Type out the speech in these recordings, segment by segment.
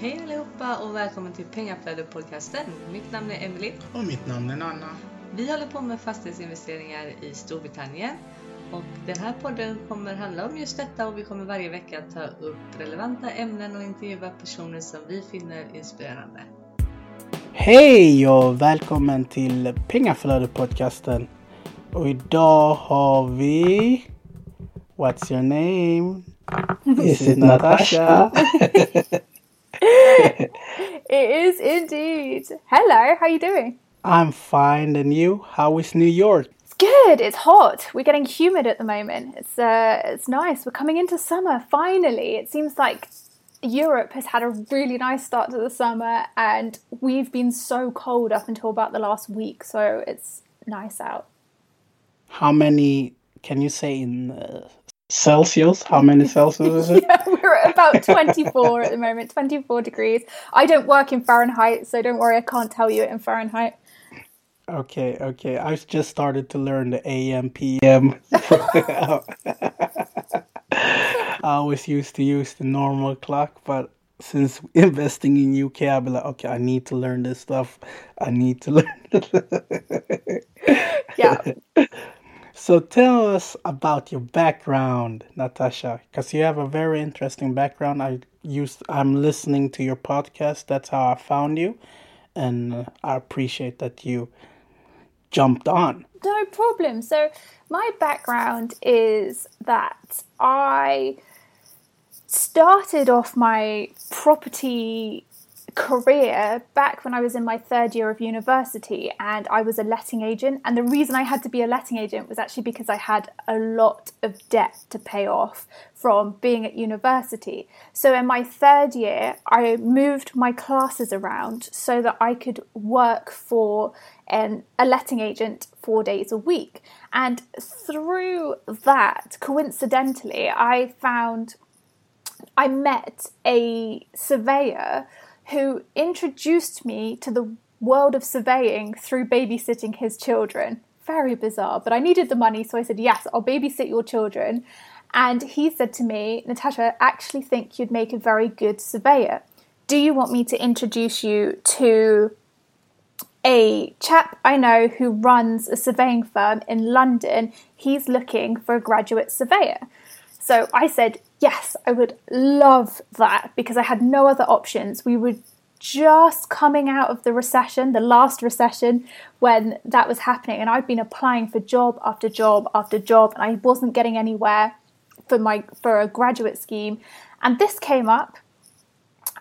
Hej allihopa och välkommen till Pengaflödet-podcasten. Mitt namn är Emily. Och mitt namn är Nanna. Vi håller på med fastighetsinvesteringar i Storbritannien. Och den här podden kommer handla om just detta och vi kommer varje vecka ta upp relevanta ämnen och intervjua personer som vi finner inspirerande. Hej och välkommen till Pengaflödet-podcasten. Och idag har vi... What's your name? Is it Natasha? it is indeed. Hello, how are you doing? I'm fine, and you? How is New York? It's good. It's hot. We're getting humid at the moment. It's uh, it's nice. We're coming into summer finally. It seems like Europe has had a really nice start to the summer, and we've been so cold up until about the last week. So it's nice out. How many can you say in uh, Celsius? How many Celsius is it? yeah, we're at about 24 at the moment, 24 degrees. I don't work in Fahrenheit, so don't worry, I can't tell you it in Fahrenheit. Okay, okay. I've just started to learn the AM, PM. I always used to use the normal clock, but since investing in UK, I'll be like, okay, I need to learn this stuff. I need to learn. yeah. So tell us about your background, Natasha, because you have a very interesting background. I used, I'm listening to your podcast. That's how I found you, and uh, I appreciate that you jumped on. No problem. So my background is that I started off my property career back when I was in my third year of university and I was a letting agent. And the reason I had to be a letting agent was actually because I had a lot of debt to pay off from being at university. So in my third year, I moved my classes around so that I could work for an, a letting agent four days a week. And through that, coincidentally, I found I met a surveyor who introduced me to the world of surveying through babysitting his children. Very bizarre, but I needed the money, so I said, Yes, I'll babysit your children. And he said to me, Natasha, I actually think you'd make a very good surveyor. Do you want me to introduce you to a chap I know who runs a surveying firm in London? He's looking for a graduate surveyor. So I said, yes, I would love that because I had no other options. We were just coming out of the recession, the last recession, when that was happening, and I'd been applying for job after job after job, and I wasn't getting anywhere for my for a graduate scheme. And this came up,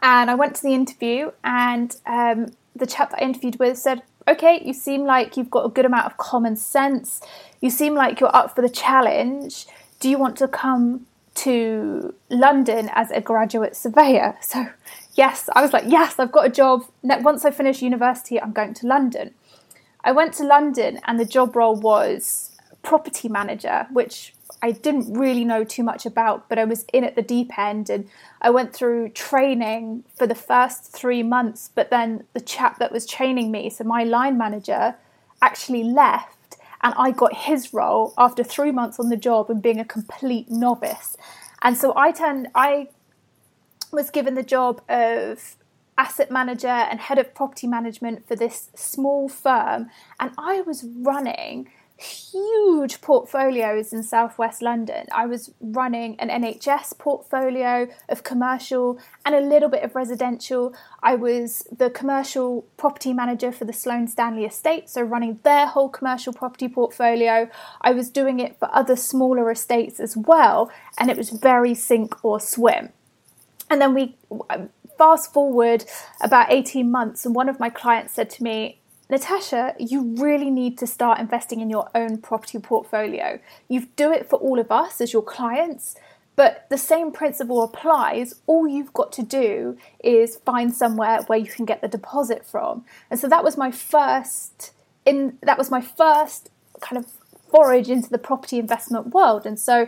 and I went to the interview, and um, the chap that I interviewed with said, "Okay, you seem like you've got a good amount of common sense. You seem like you're up for the challenge. Do you want to come to London as a graduate surveyor. So, yes, I was like, yes, I've got a job. Once I finish university, I'm going to London. I went to London, and the job role was property manager, which I didn't really know too much about, but I was in at the deep end and I went through training for the first three months. But then the chap that was training me, so my line manager, actually left and I got his role after three months on the job and being a complete novice. And so I turned, I was given the job of asset manager and head of property management for this small firm, and I was running huge portfolios in southwest London. I was running an NHS portfolio of commercial and a little bit of residential. I was the commercial property manager for the Sloane Stanley estate, so running their whole commercial property portfolio. I was doing it for other smaller estates as well, and it was very sink or swim. And then we fast forward about 18 months, and one of my clients said to me, Natasha, you really need to start investing in your own property portfolio. You do it for all of us as your clients, but the same principle applies. All you've got to do is find somewhere where you can get the deposit from. And so that was my first in that was my first kind of forage into the property investment world. And so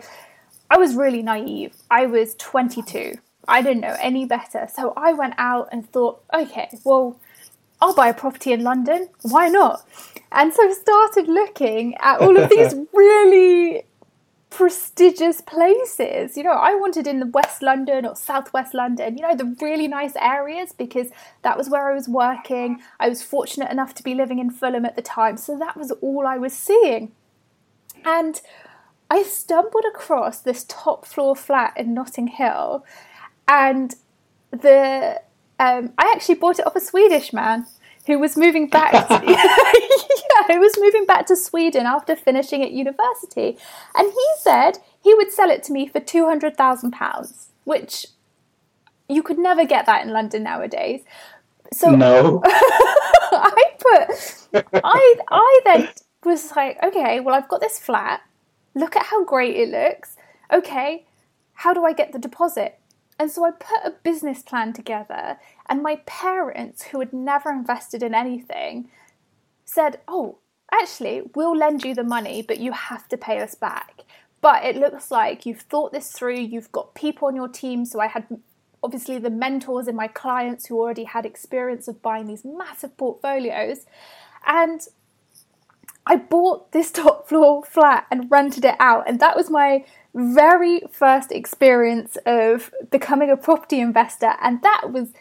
I was really naive. I was 22. I didn't know any better. So I went out and thought, okay, well, I'll buy a property in London. Why not? And so I started looking at all of these really prestigious places. You know, I wanted in the West London or Southwest London, you know, the really nice areas because that was where I was working. I was fortunate enough to be living in Fulham at the time, so that was all I was seeing. And I stumbled across this top floor flat in Notting Hill, and the um, I actually bought it off a Swedish man who was moving back. To, yeah, who was moving back to Sweden after finishing at university, and he said he would sell it to me for two hundred thousand pounds, which you could never get that in London nowadays. So no, I put I I then was like, okay, well I've got this flat. Look at how great it looks. Okay, how do I get the deposit? And so I put a business plan together, and my parents, who had never invested in anything, said, Oh, actually, we'll lend you the money, but you have to pay us back. But it looks like you've thought this through, you've got people on your team. So I had obviously the mentors and my clients who already had experience of buying these massive portfolios. And I bought this top floor flat and rented it out. And that was my very first experience of becoming a property investor and that was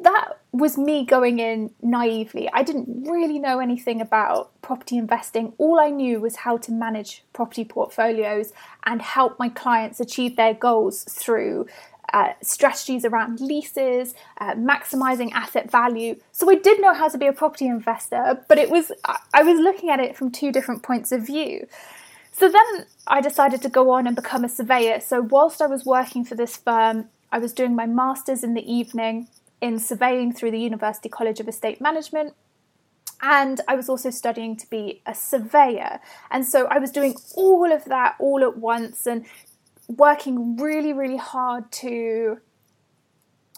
that was me going in naively. I didn't really know anything about property investing. All I knew was how to manage property portfolios and help my clients achieve their goals through uh, strategies around leases, uh, maximizing asset value. So I did know how to be a property investor, but it was I was looking at it from two different points of view. So then I decided to go on and become a surveyor. So whilst I was working for this firm, I was doing my master's in the evening in surveying through the University College of Estate Management. And I was also studying to be a surveyor. And so I was doing all of that all at once and working really, really hard to.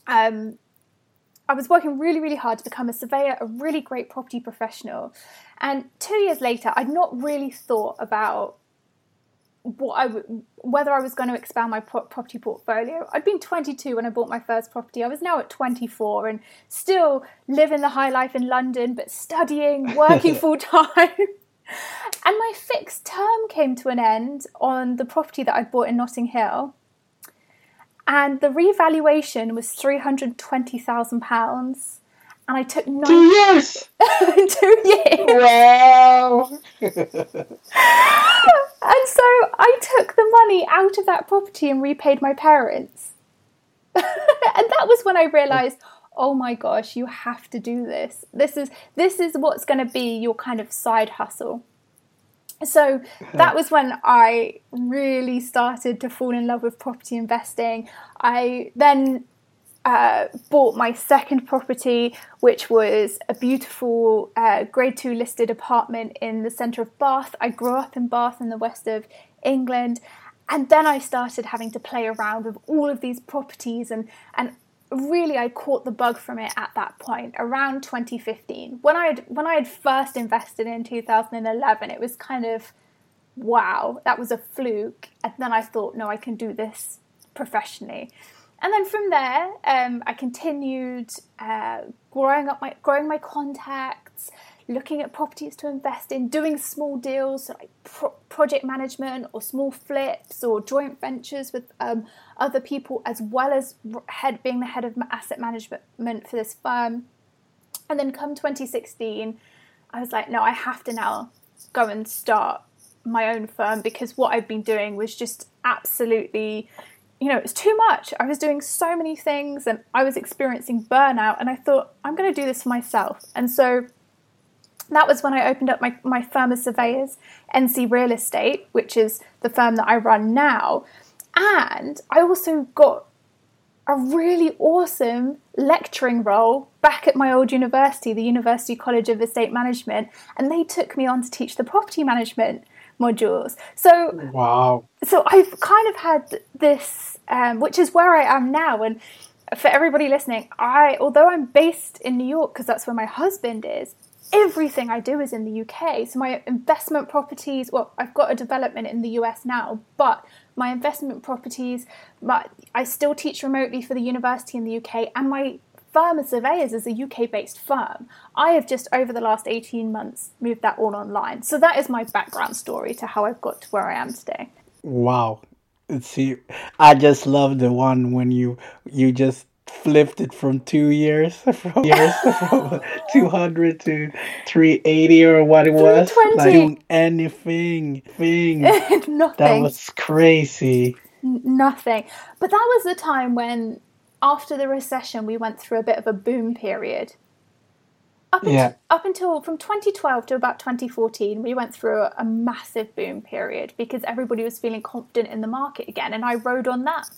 Um, I was working really, really hard to become a surveyor, a really great property professional. And two years later, I'd not really thought about what I w- whether I was going to expand my pro- property portfolio. I'd been 22 when I bought my first property. I was now at 24 and still living the high life in London, but studying, working full time. And my fixed term came to an end on the property that I bought in Notting Hill. And the revaluation was £320,000 and I took nine two years. two years. Wow. and so I took the money out of that property and repaid my parents. and that was when I realized, oh my gosh, you have to do this. This is this is what's going to be your kind of side hustle. So that was when I really started to fall in love with property investing. I then uh, bought my second property, which was a beautiful uh, grade two listed apartment in the centre of Bath. I grew up in Bath in the west of England. And then I started having to play around with all of these properties and, and really I caught the bug from it at that point around 2015 when I had when I had first invested in 2011 it was kind of wow that was a fluke. And then I thought no I can do this professionally. And then from there, um, I continued uh, growing up my growing my contacts, looking at properties to invest in, doing small deals like pro- project management or small flips or joint ventures with um, other people, as well as head being the head of asset management for this firm. And then come 2016, I was like, no, I have to now go and start my own firm because what I've been doing was just absolutely you know, it was too much. I was doing so many things and I was experiencing burnout, and I thought, I'm going to do this for myself. And so that was when I opened up my, my firm of surveyors, NC Real Estate, which is the firm that I run now. And I also got a really awesome lecturing role back at my old university, the University College of Estate Management, and they took me on to teach the property management modules. So wow. So I've kind of had this, um, which is where I am now, and for everybody listening, I although I'm based in New York because that's where my husband is. Everything I do is in the UK. So my investment properties, well, I've got a development in the US now, but my investment properties, my, I still teach remotely for the university in the UK, and my firm of surveyors is a UK based firm. I have just over the last 18 months moved that all online. So that is my background story to how I've got to where I am today. Wow. See, I just love the one when you you just flipped it from two years from years from 200 to 380 or what it was 320. like doing anything thing that was crazy N- Nothing. But that was the time when, after the recession, we went through a bit of a boom period. Up, unt- Yeah. up until from 2012 to about 2014, we went through a, a massive boom period because everybody was feeling confident in the market again, and I rode on that.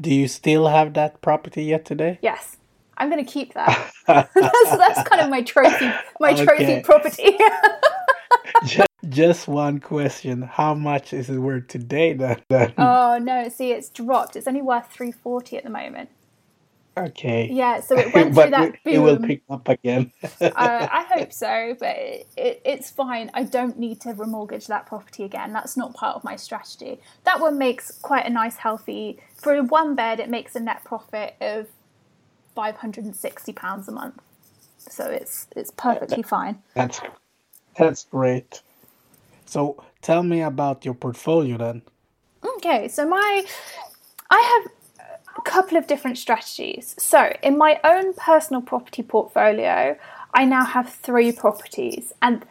Do you still have that property yet today Yes, I'm going to keep that. that's, that's kind of my trophy, my trophy property. Ju- just one question how much is it worth today then, oh no, see, it's dropped. It's only worth 340 at the moment. Okay Yeah, so it went through that boom. it will pick up again uh, I hope so, but it, it, it's fine. I don't need to remortgage that property again. That's not part of my strategy. That one makes quite a nice, healthy. For one bed, it makes a net profit of five hundred and sixty pounds a month. So it's it's perfectly fine. That's that's great. So tell me about your portfolio then. Okay, so my I have couple of different strategies. So, in my own personal property portfolio, I now have 3 properties and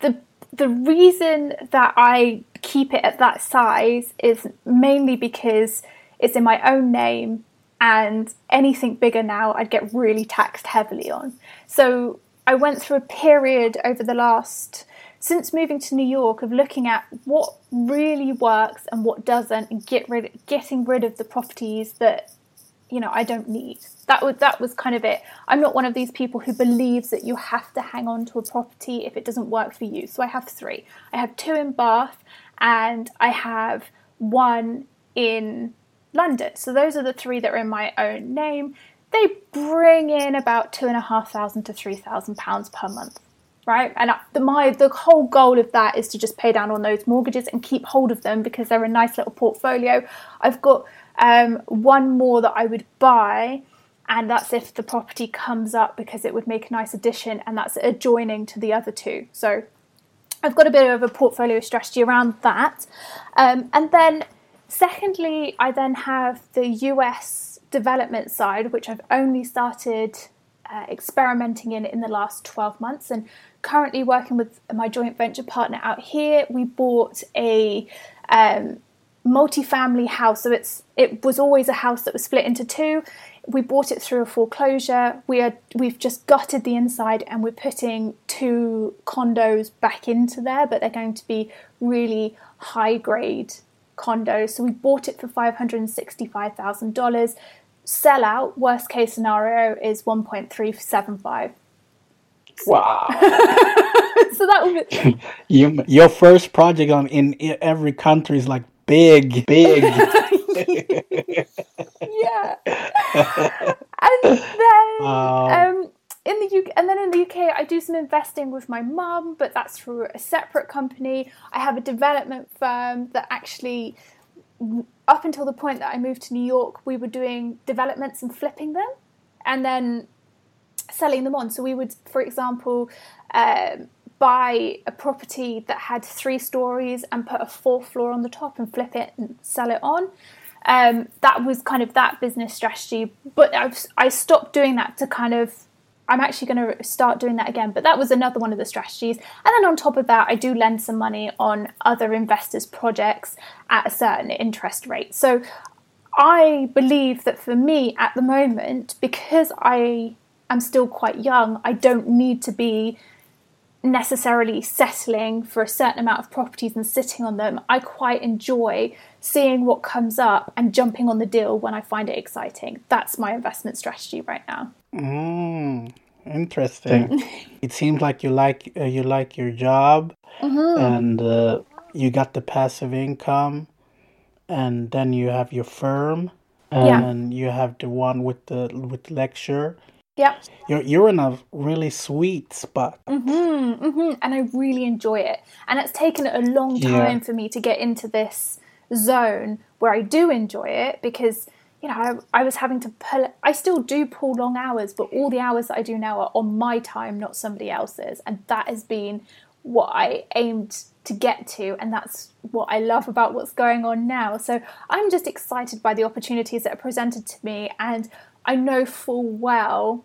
the the reason that I keep it at that size is mainly because it's in my own name and anything bigger now I'd get really taxed heavily on. So I went through a period over the last since moving to New York of looking at what really works and what doesn't and get rid getting rid of the properties that you know I don't need. That was that was kind of it. I'm not one of these people who believes that you have to hang on to a property if it doesn't work for you. So I have three. I have two in Bath and I have one in London. So those are the three that are in my own name. They bring in about two and a half thousand to three thousand pounds per month, right? And the, my the whole goal of that is to just pay down on those mortgages and keep hold of them because they're a nice little portfolio. I've got um, one more that I would buy, and that's if the property comes up because it would make a nice addition, and that's adjoining to the other two. So I've got a bit of a portfolio strategy around that. Um, and then, secondly, I then have the US development side, which I've only started uh, experimenting in in the last 12 months and currently working with my joint venture partner out here. We bought a um, multi-family house. So it's it was always a house that was split into two. We bought it through a foreclosure. We are we've just gutted the inside and we're putting two condos back into there but they're going to be really high grade condos. So we bought it for $565,000 sell out worst case scenario is 1.375 Wow. so that would be, you, your first project on in every country is like big, big. yeah. and then Wow. um, in the UK, and then in the UK, I do some investing with my mum, but that's through a separate company. I have a development firm that actually, up until the point that I moved to New York, we were doing developments and flipping them, and then selling them on. So we would, for example, um, buy a property that had three stories and put a fourth floor on the top and flip it and sell it on. Um, that was kind of that business strategy, but I've, I stopped doing that to kind of. I'm actually going to start doing that again, but that was another one of the strategies. And then on top of that, I do lend some money on other investors' projects at a certain interest rate. So I believe that for me at the moment, because I am still quite young, I don't need to be necessarily settling for a certain amount of properties and sitting on them. I quite enjoy seeing what comes up and jumping on the deal when I find it exciting. That's my investment strategy right now. Mm, interesting. it seems like you like uh, you like your job, and uh, you got the passive income, and then you have your firm, and Yeah. you have the one with the with lecture. Yep. You're you're in a really sweet spot. hmm hmm and I really enjoy it. And it's taken a long Yeah. time for me to get into this zone where I do enjoy it because you know I, I was having to pull. I still do pull long hours, but all the hours that I do now are on my time, not somebody else's, and that has been what I aimed to get to, and that's what I love about what's going on now. So I'm just excited by the opportunities that are presented to me, and I know full well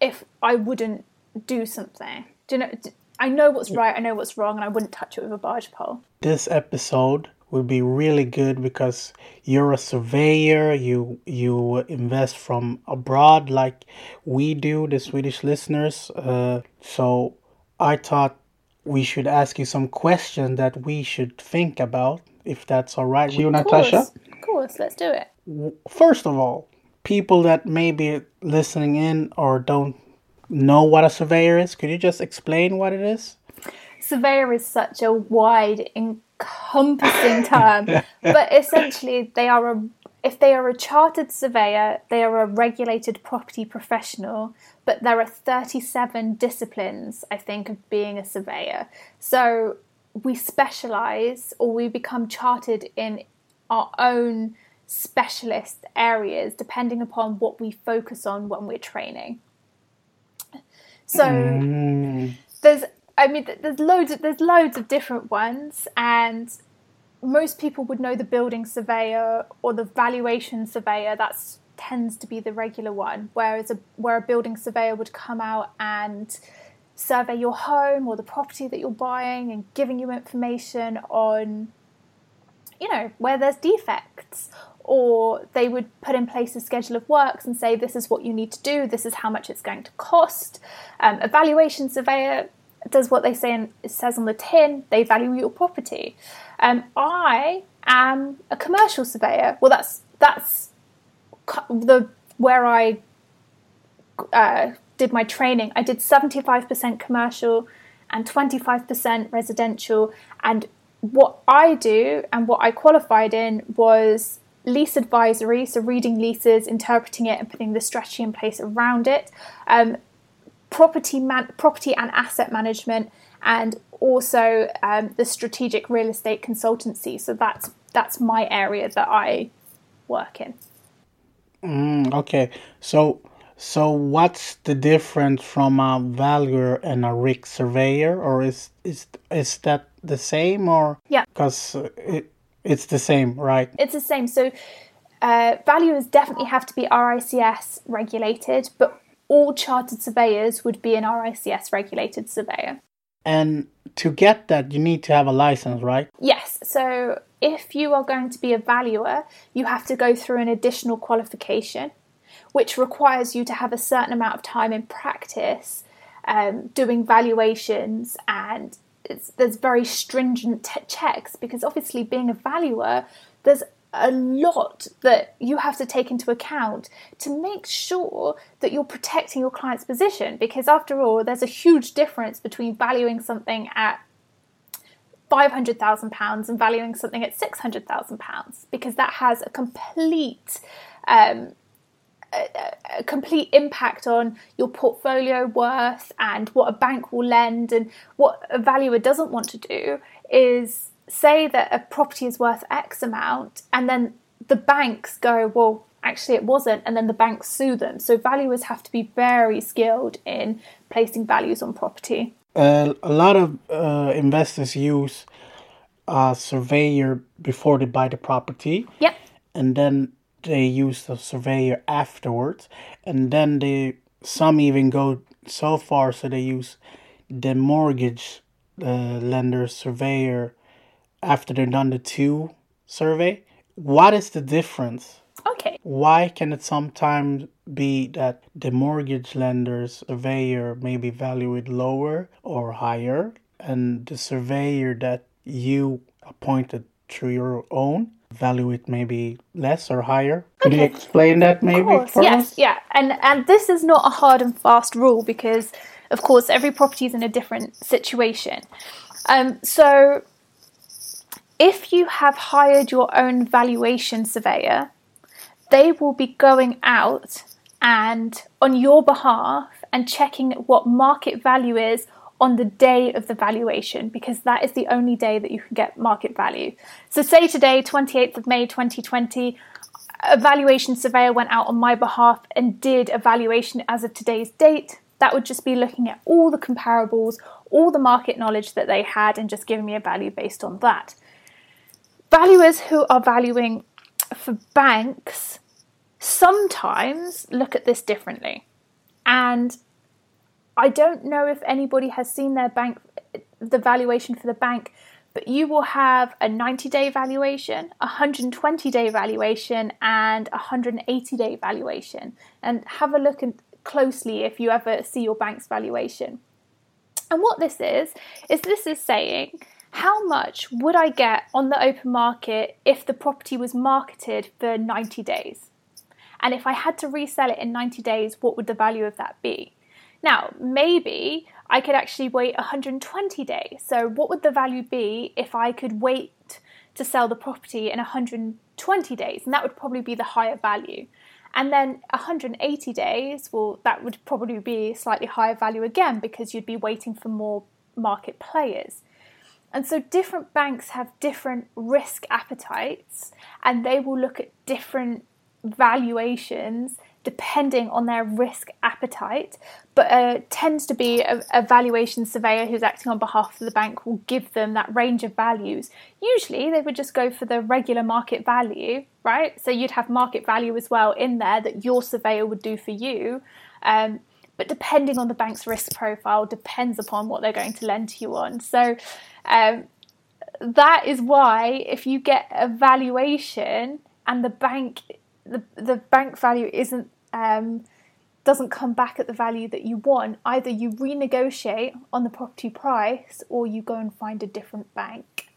if I wouldn't do something. Do you know? I know what's right, I know what's wrong, and I wouldn't touch it with a barge pole. This episode will be really good because you're a surveyor you you invest from abroad like we do the swedish listeners uh, so i thought we should ask you some questions that we should think about if that's all right with you natasha of course, let's do it. first of all people that may be listening in or don't know what a surveyor is could you just explain what it is? Surveyor is such a wide encompassing term but essentially they are a if they are a chartered surveyor they are a regulated property professional but there are 37 disciplines i think of being a surveyor. So we specialize or we become chartered in our own specialist areas depending upon what we focus on when we're training. So Mm, there's I mean there's loads of there's loads of different ones and most people would know the building surveyor or the valuation surveyor. That's tends to be the regular one whereas a where a building surveyor would come out and survey your home or the property that you're buying and giving you information on you know where there's defects or they would put in place a schedule of works and say this is what you need to do. This is how much it's going to cost. Um, a valuation surveyor does what they say it says on the tin. They value your property. Um, i am a commercial surveyor. Well that's that's the where i uh, did my training. I did 75% commercial and 25% residential. And what i do and what i qualified in was lease advisory so reading leases interpreting it and putting the strategy in place around it. Um, property man- property and asset management and also um, the strategic real estate consultancy. So that's that's my area that i work in. Mm, okay. So so what's the difference from a valuer and a RICS surveyor or is is is that the same or? Yeah. because it, it's the same right it's the same. So uh, valuers definitely have to be RICS regulated, but all chartered surveyors would be an RICS regulated surveyor. and to get that you need to have a license right Yes, so if you are going to be a valuer, you have to go through an additional qualification, which requires you to have a certain amount of time in practice um, doing valuations, and there's very stringent t- checks because obviously, being a valuer, there's a lot that you have to take into account to make sure that you're protecting your client's position because after all there's a huge difference between valuing something at £500,000 and valuing something at £600,000 because that has a complete um, a, a complete impact on your portfolio worth and what a bank will lend and what a valuer doesn't want to do is say that a property is worth x amount and then the banks go well actually it wasn't and then the banks sue them. So valuers have to be very skilled in placing values on property. Uh, a lot of uh, investors use a surveyor before they buy the property. Yep. And then they use the surveyor afterwards and then they some even go so far so they use the mortgage uh, lender surveyor after they've done the two survey. What is the difference? Okay. Why can it sometimes be that the mortgage lender's surveyor maybe value it lower or higher and the surveyor that you appointed through your own value it maybe less or higher? Could you explain that maybe Of course, for yes, us? yeah, and and this is not a hard and fast rule because, of course, every property is in a different situation. Um, so, if you have hired your own valuation surveyor, they will be going out and on your behalf and checking what market value is on the day of the valuation because that is the only day that you can get market value. So, say today, 28th of May 2020, a valuation surveyor went out on my behalf and did a valuation as of today's date. That would just be looking at all the comparables, all the market knowledge that they had and just giving me a value based on that. Valuers who are valuing for banks sometimes look at this differently. And I don't know if anybody has seen their bank the valuation for the bank, but you will have a 90 day valuation, a 120 day valuation, and a 180 day valuation. And have a look closely if you ever see your bank's valuation. And what this is, is this is saying how much would I get on the open market if the property was marketed for 90 days? And if I had to resell it in 90 days, what would the value of that be? Now, maybe I could actually wait 120 days. So, what would the value be if I could wait to sell the property in 120 days? And that would probably be the higher value. And then 180 days, well, that would probably be slightly higher value again because you'd be waiting for more market players. And so different banks have different risk appetites and they will look at different valuations depending on their risk appetite, but uh, tends to be a, a, valuation surveyor who's acting on behalf of the bank will give them that range of values. Usually, they would just go for the regular market value, right? So you'd have market value as well in there that your surveyor would do for you. Um, but depending on the bank's risk profile, depends upon what they're going to lend to you on. So um, that is why if you get a valuation and the bank the the bank value isn't um, doesn't come back at the value that you want, either you renegotiate on the property price or you go and find a different bank.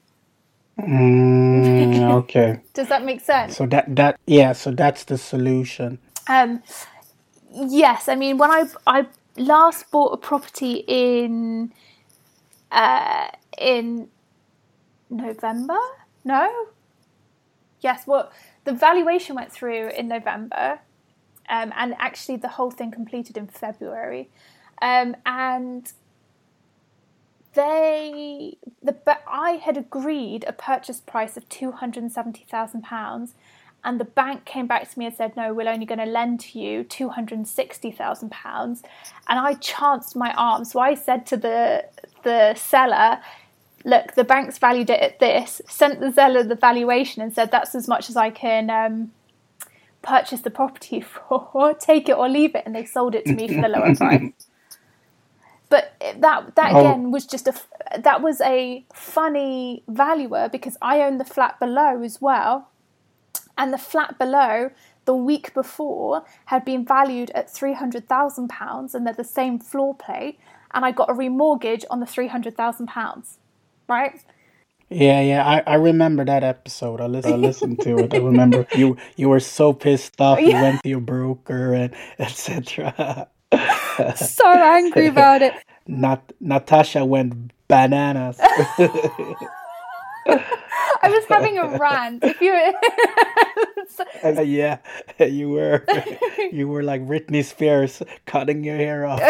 Mm, okay. Does that make sense? So that that yeah, so that's the solution. Um, yes, I mean when I I last bought a property in uh in November. No. Yes. Well, the valuation went through in November, um, and actually the whole thing completed in February, um, and they the but I had agreed a purchase price of two hundred and seventy thousand pounds, and the bank came back to me and said, "No, we're only going to lend to you two hundred and sixty thousand pounds," and I chanced my arm. So I said to the the seller, "Look, the bank's valued it at this." Sent the seller the valuation and said, "That's as much as I can." Um, purchase the property for, take it or leave it, and they sold it to me for the lower price. But that that oh. again was just a that was a funny valuer because I own the flat below as well, and the flat below the week before had been valued at three hundred thousand pounds, and they're the same floor plate, and I got a remortgage on the three hundred thousand pounds, right? Yeah, yeah, I, I remember that episode. I listened, I listened to it. I remember you you were so pissed off. You went to your broker and etc. so angry about it. Not Natasha went bananas. I was having a rant. If you, uh, yeah, you were, you were like Britney Spears cutting your hair off.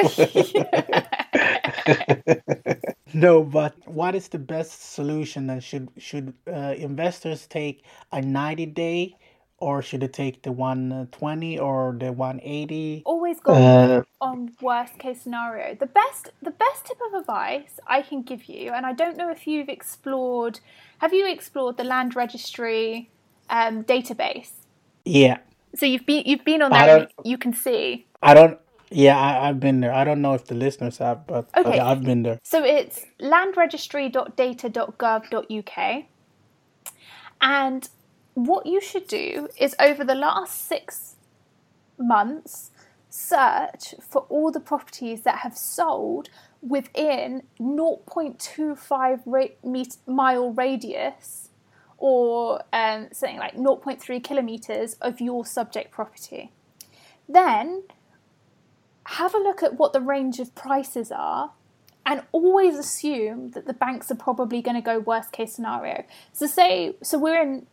No, but what is the best solution? Then should should uh, investors take a ninety day, or should it take the one twenty or the one eighty? Always go uh, on worst case scenario. The best the best tip of advice I can give you, and I don't know if you've explored. Have you explored the land registry um, database? Yeah. So you've been you've been on that. You can see. I don't. Yeah, I, have been there. I don't know if the listeners have, but okay. okay I've been there. So it's landregistry.data.gov.uk. And what you should do is over the last six months, search for all the properties that have sold within 0.25 ra- mile radius or um, something like 0.3 kilometres of your subject property. Then have a look at what the range of prices are and always assume that the banks are probably going to go worst case scenario. So say so we're in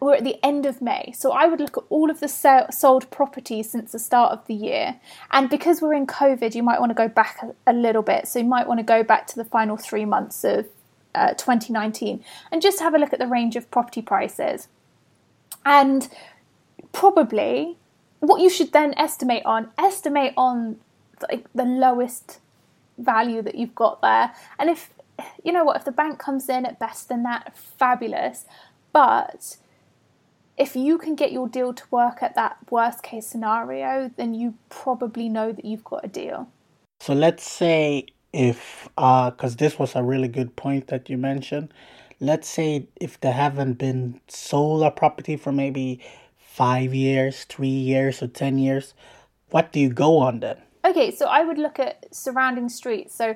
we're at the end of May. So I would look at all of the sold properties since the start of the year. And because we're in COVID, you might want to go back a, a little bit. So you might want to go back to the final 3 months of uh, 2019 and just have a look at the range of property prices. And probably what you should then estimate on estimate on like the lowest value that you've got there. And if you know what, if the bank comes in at best than that, fabulous. But if you can get your deal to work at that worst case scenario, then you probably know that you've got a deal. So let's say if, because uh, this was a really good point that you mentioned, let's say if there haven't been sold a property for maybe five years, three years, or 10 years, what do you go on then? Okay, so I would look at surrounding streets. So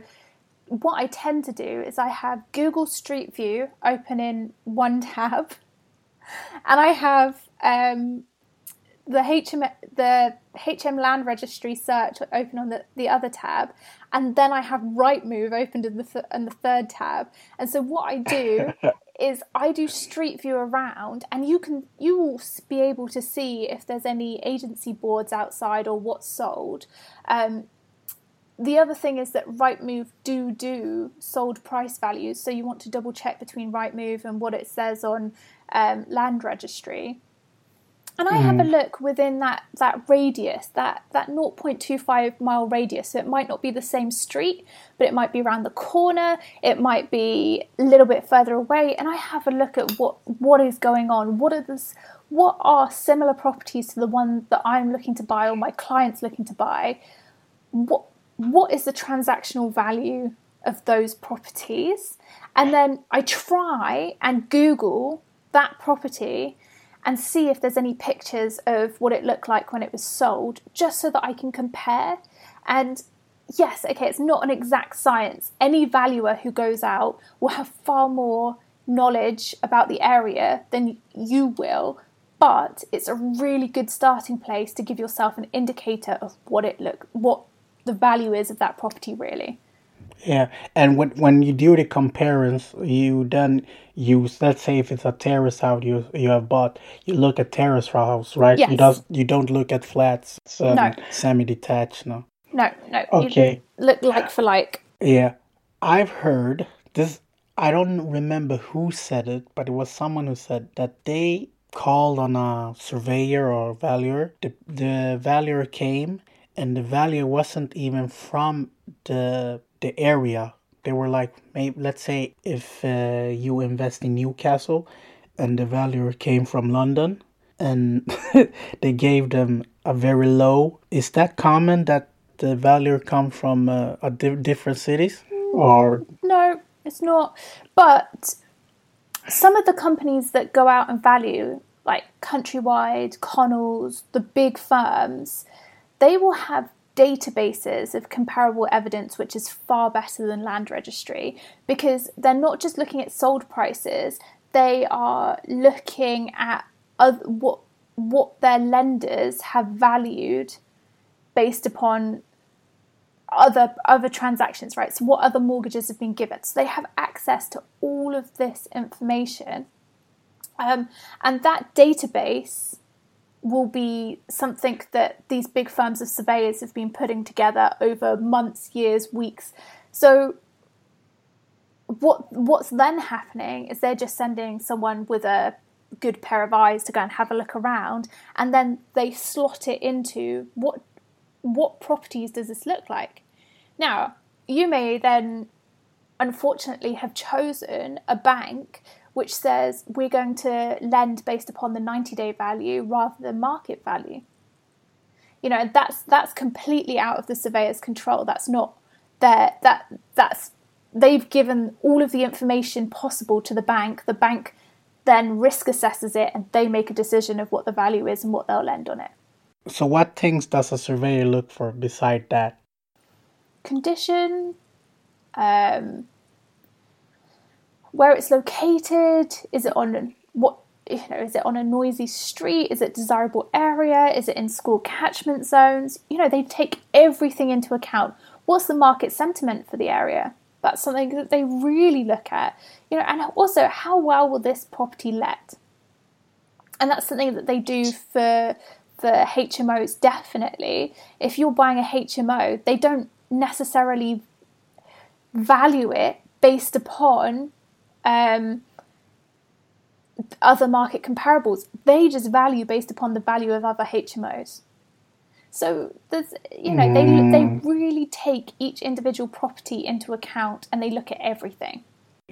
what I tend to do is I have Google Street View open in one tab, and I have um, the HM the HM Land Registry search open on the, the other tab, and then I have Rightmove opened in the th- in the third tab. And so what I do is I do Street View around, and you can you will be able to see if there's any agency boards outside or what's sold. Um, the other thing is that Rightmove do do sold price values, so you want to double check between Rightmove and what it says on um, Land Registry. And I mm. have a mm. look within that that radius, that that 0.25 mile radius. So it might not be the same street, but it might be around the corner. It might be a little bit further away. And I have a look at what what is going on. What are this? What are similar properties to the one that I'm looking to buy or my clients looking to buy? What what is the transactional value of those properties? And then I try and Google that property and see if there's any pictures of what it looked like when it was sold, just so that I can compare. And yes, okay, it's not an exact science. Any valuer who goes out will have far more knowledge about the area than you will, but it's a really good starting place to give yourself an indicator of what it look what the value is of that property really. Yeah, and when when you do the comparison, you then use let's say if it's a terrace house you you have bought, you look at terrace house, right? Yes. You don't you don't look at flats, um, no. semi detached, no. No, no. Okay. Look like for like. Yeah, I've heard this. I don't remember who said it, but it was someone who said that they called on a surveyor or valuer. The the valuer came, and the valuer wasn't even from the the area. They were like, maybe let's say if uh, you invest in Newcastle, and the valuer came from London, and they gave them a very low. Is that common that the valuer come from uh, a di- different cities, or no? It's not. But some of the companies that go out and value, like Countrywide, Connells, the big firms, they will have databases of comparable evidence which is far better than land registry because they're not just looking at sold prices they are looking at other, what what their lenders have valued based upon other other transactions right? So what other mortgages have been given. So they have access to all of this information. Um, and that database will be something that these big firms of surveyors have been putting together over months, years, weeks. So what what's then happening is they're just sending someone with a good pair of eyes to go and have a look around and then they slot it into what what properties does this look like now you may then unfortunately have chosen a bank which says we're going to lend based upon the 90 day value rather than market value. You know, that's that's completely out of the surveyor's control. That's not their that that's they've given all of the information possible to the bank. The bank then risk assesses it and they make a decision of what the value is and what they'll lend on it. So what things does a surveyor look for beside that? Condition, um, where it's located. Is it on what you know? Is it on a noisy street? Is it desirable area? Is it in school catchment zones? You know, they take everything into account. What's the market sentiment for the area? That's something that they really look at. You know, and also how well will this property let? And that's something that they do for for HMOs definitely. If you're buying a HMO, they don't necessarily value it based upon um, other market comparables. They just value based upon the value of other HMOs. So there's, you know, they they really take each individual property into account and they look at everything.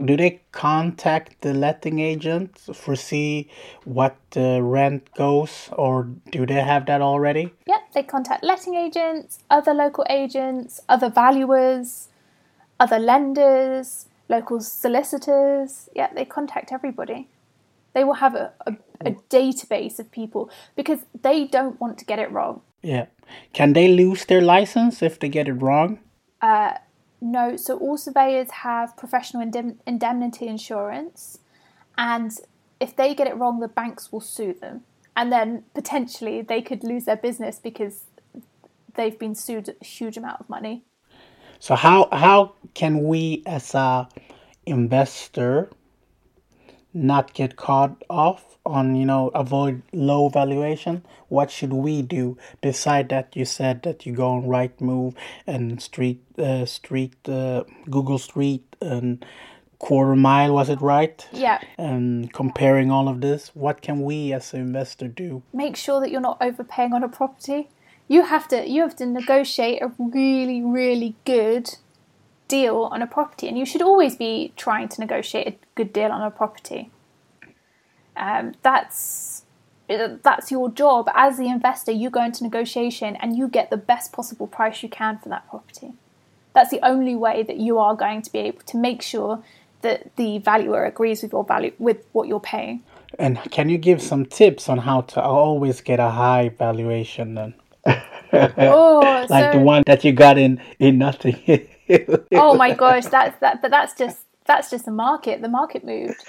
Do they contact the letting agent for see what the rent goes, or do they have that already? Yep, they contact letting agents, other local agents, other valuers, other lenders, local solicitors. Yeah, they contact everybody. They will have a, a, a database of people because they don't want to get it wrong. Yeah. Can they lose their license if they get it wrong? Uh, no, so all surveyors have professional indem- indemnity insurance, and if they get it wrong, the banks will sue them, and then potentially they could lose their business because they've been sued a huge amount of money. So how how can we as a investor not get caught off on you know avoid low valuation what should we do beside that you said that you go on Rightmove and street uh, street uh, google street and quarter mile was it right Yeah. and comparing all of this what can we as an investor do Make sure that you're not overpaying on a property. You have to you have to negotiate a really really good deal on a property, and you should always be trying to negotiate a good deal on a property. Um, that's that's your job as the investor. You go into negotiation and you get the best possible price you can for that property. That's the only way that you are going to be able to make sure that the valuer agrees with your value with what you're paying. and can you give some tips on how to always get a high valuation then Oh, like so, the one that you got in in nothing oh my gosh, that's that. But that's just that's just the market. The market moved.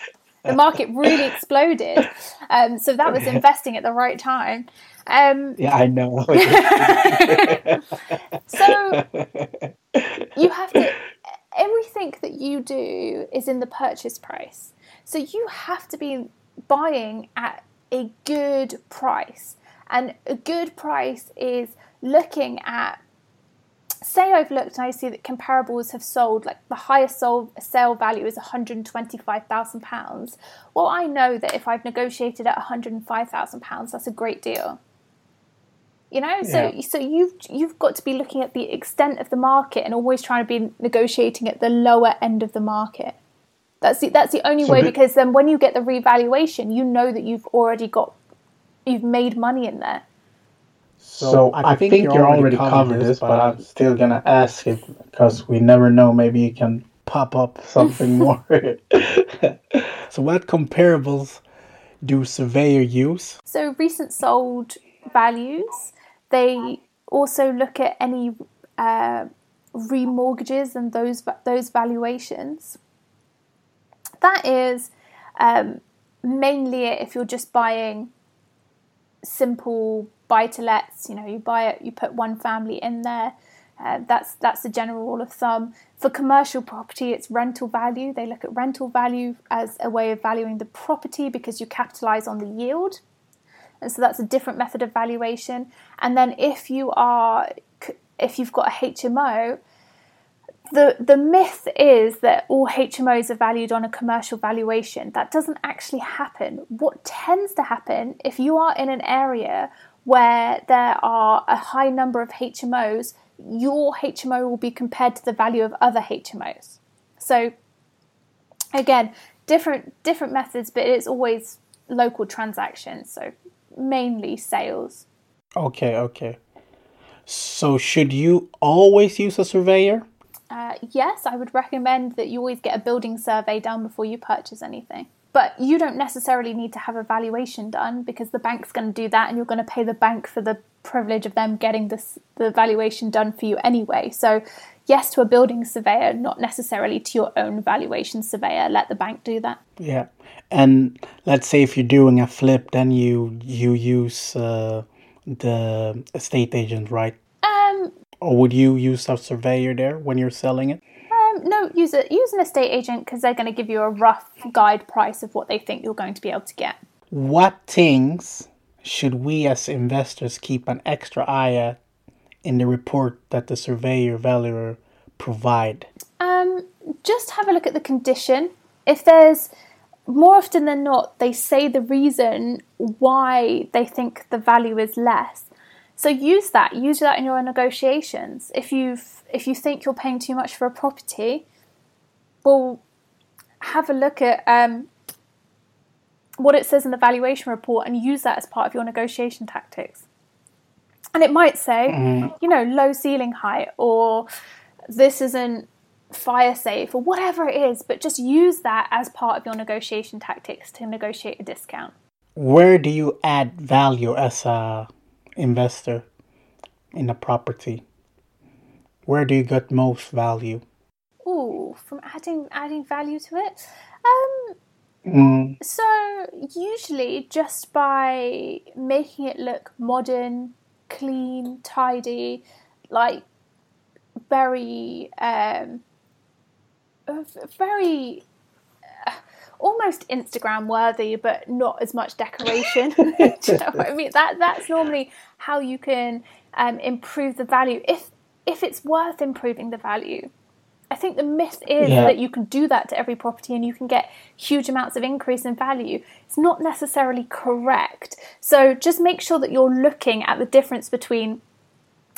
The market really exploded. Um, so that was investing at the right time. Um, yeah i know so you have to everything that you do is in the purchase price so you have to be buying at a good price and a good price is looking at say I've looked and I see that comparables have sold like the highest sold sale value is £125,000. Well, I know that if I've negotiated at £105,000, that's a great deal. You know, so so you've you've got to be looking at the extent of the market and always trying to be negotiating at the lower end of the market. That's the that's the only So way the- because then when you get the revaluation, you know that you've already got you've made money in there. So I, think, you're already covered this, but I'm still gonna ask it because we never know. Maybe you can pop up something more. so what comparables do surveyor use? So recent sold values, they also look at any uh, remortgages and those those valuations. That is um, mainly if you're just buying simple buy to lets. You know, you buy it, you put one family in there. Uh, that's that's the general rule of thumb. For commercial property, it's rental value. They look at rental value as a way of valuing the property because you capitalize on the yield. And so that's a different method of valuation. And then if you are if you've got a HMO, the the myth is that all HMOs are valued on a commercial valuation. That doesn't actually happen. What tends to happen if you are in an area where there are a high number of HMOs, your HMO will be compared to the value of other HMOs. So again, different different methods, but it's always local transactions. So mainly sales. Okay, okay. So should you always use a surveyor? Uh, yes, I would recommend that you always get a building survey done before you purchase anything. But you don't necessarily need to have a valuation done because the bank's going to do that and you're going to pay the bank for the privilege of them getting this, the valuation done for you anyway. So, yes, to a building surveyor, not necessarily to your own valuation surveyor. Let the bank do that. Yeah. And let's say if you're doing a flip, then you you use uh, the estate agent, right? Or would you use a surveyor there when you're selling it? um, no, use a use an estate agent because they're going to give you a rough guide price of what they think you're going to be able to get. What things should we as investors keep an extra eye at in the report that the surveyor valuer provide? Um, just have a look at the condition. If there's more often than not, they say the reason why they think the value is less. So use that. Use that in your negotiations. If you if you think you're paying too much for a property, well, have a look at um, what it says in the valuation report and use that as part of your negotiation tactics. And it might say, mm. you know, low ceiling height or this isn't fire safe or whatever it is, but just use that as part of your negotiation tactics to negotiate a discount. Where do you add value as a investor in a property? Where do you get most value? Ooh, from adding adding value to it. Um, mm. So usually just by making it look modern, clean, tidy, like very um, very almost Instagram worthy, but not as much decoration. Do you know what I mean? That that's normally how you can um, improve the value if if it's worth improving the value. I think the myth is yeah. that you can do that to every property and you can get huge amounts of increase in value. It's not necessarily correct. So just make sure that you're looking at the difference between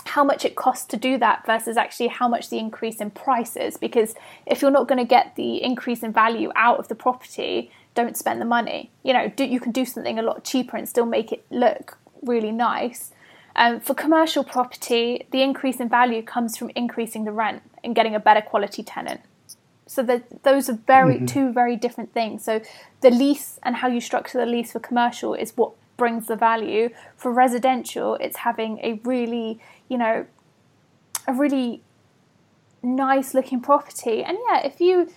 how much it costs to do that versus actually how much the increase in price is. Because if you're not going to get the increase in value out of the property, don't spend the money. You know, do, you can do something a lot cheaper and still make it look really nice. Um, for commercial property, the increase in value comes from increasing the rent and getting a better quality tenant. So that those are very mm-hmm. two very different things. So the lease and how you structure the lease for commercial is what brings the value. For residential, it's having a really, you know, a really nice looking property. And yeah, if you,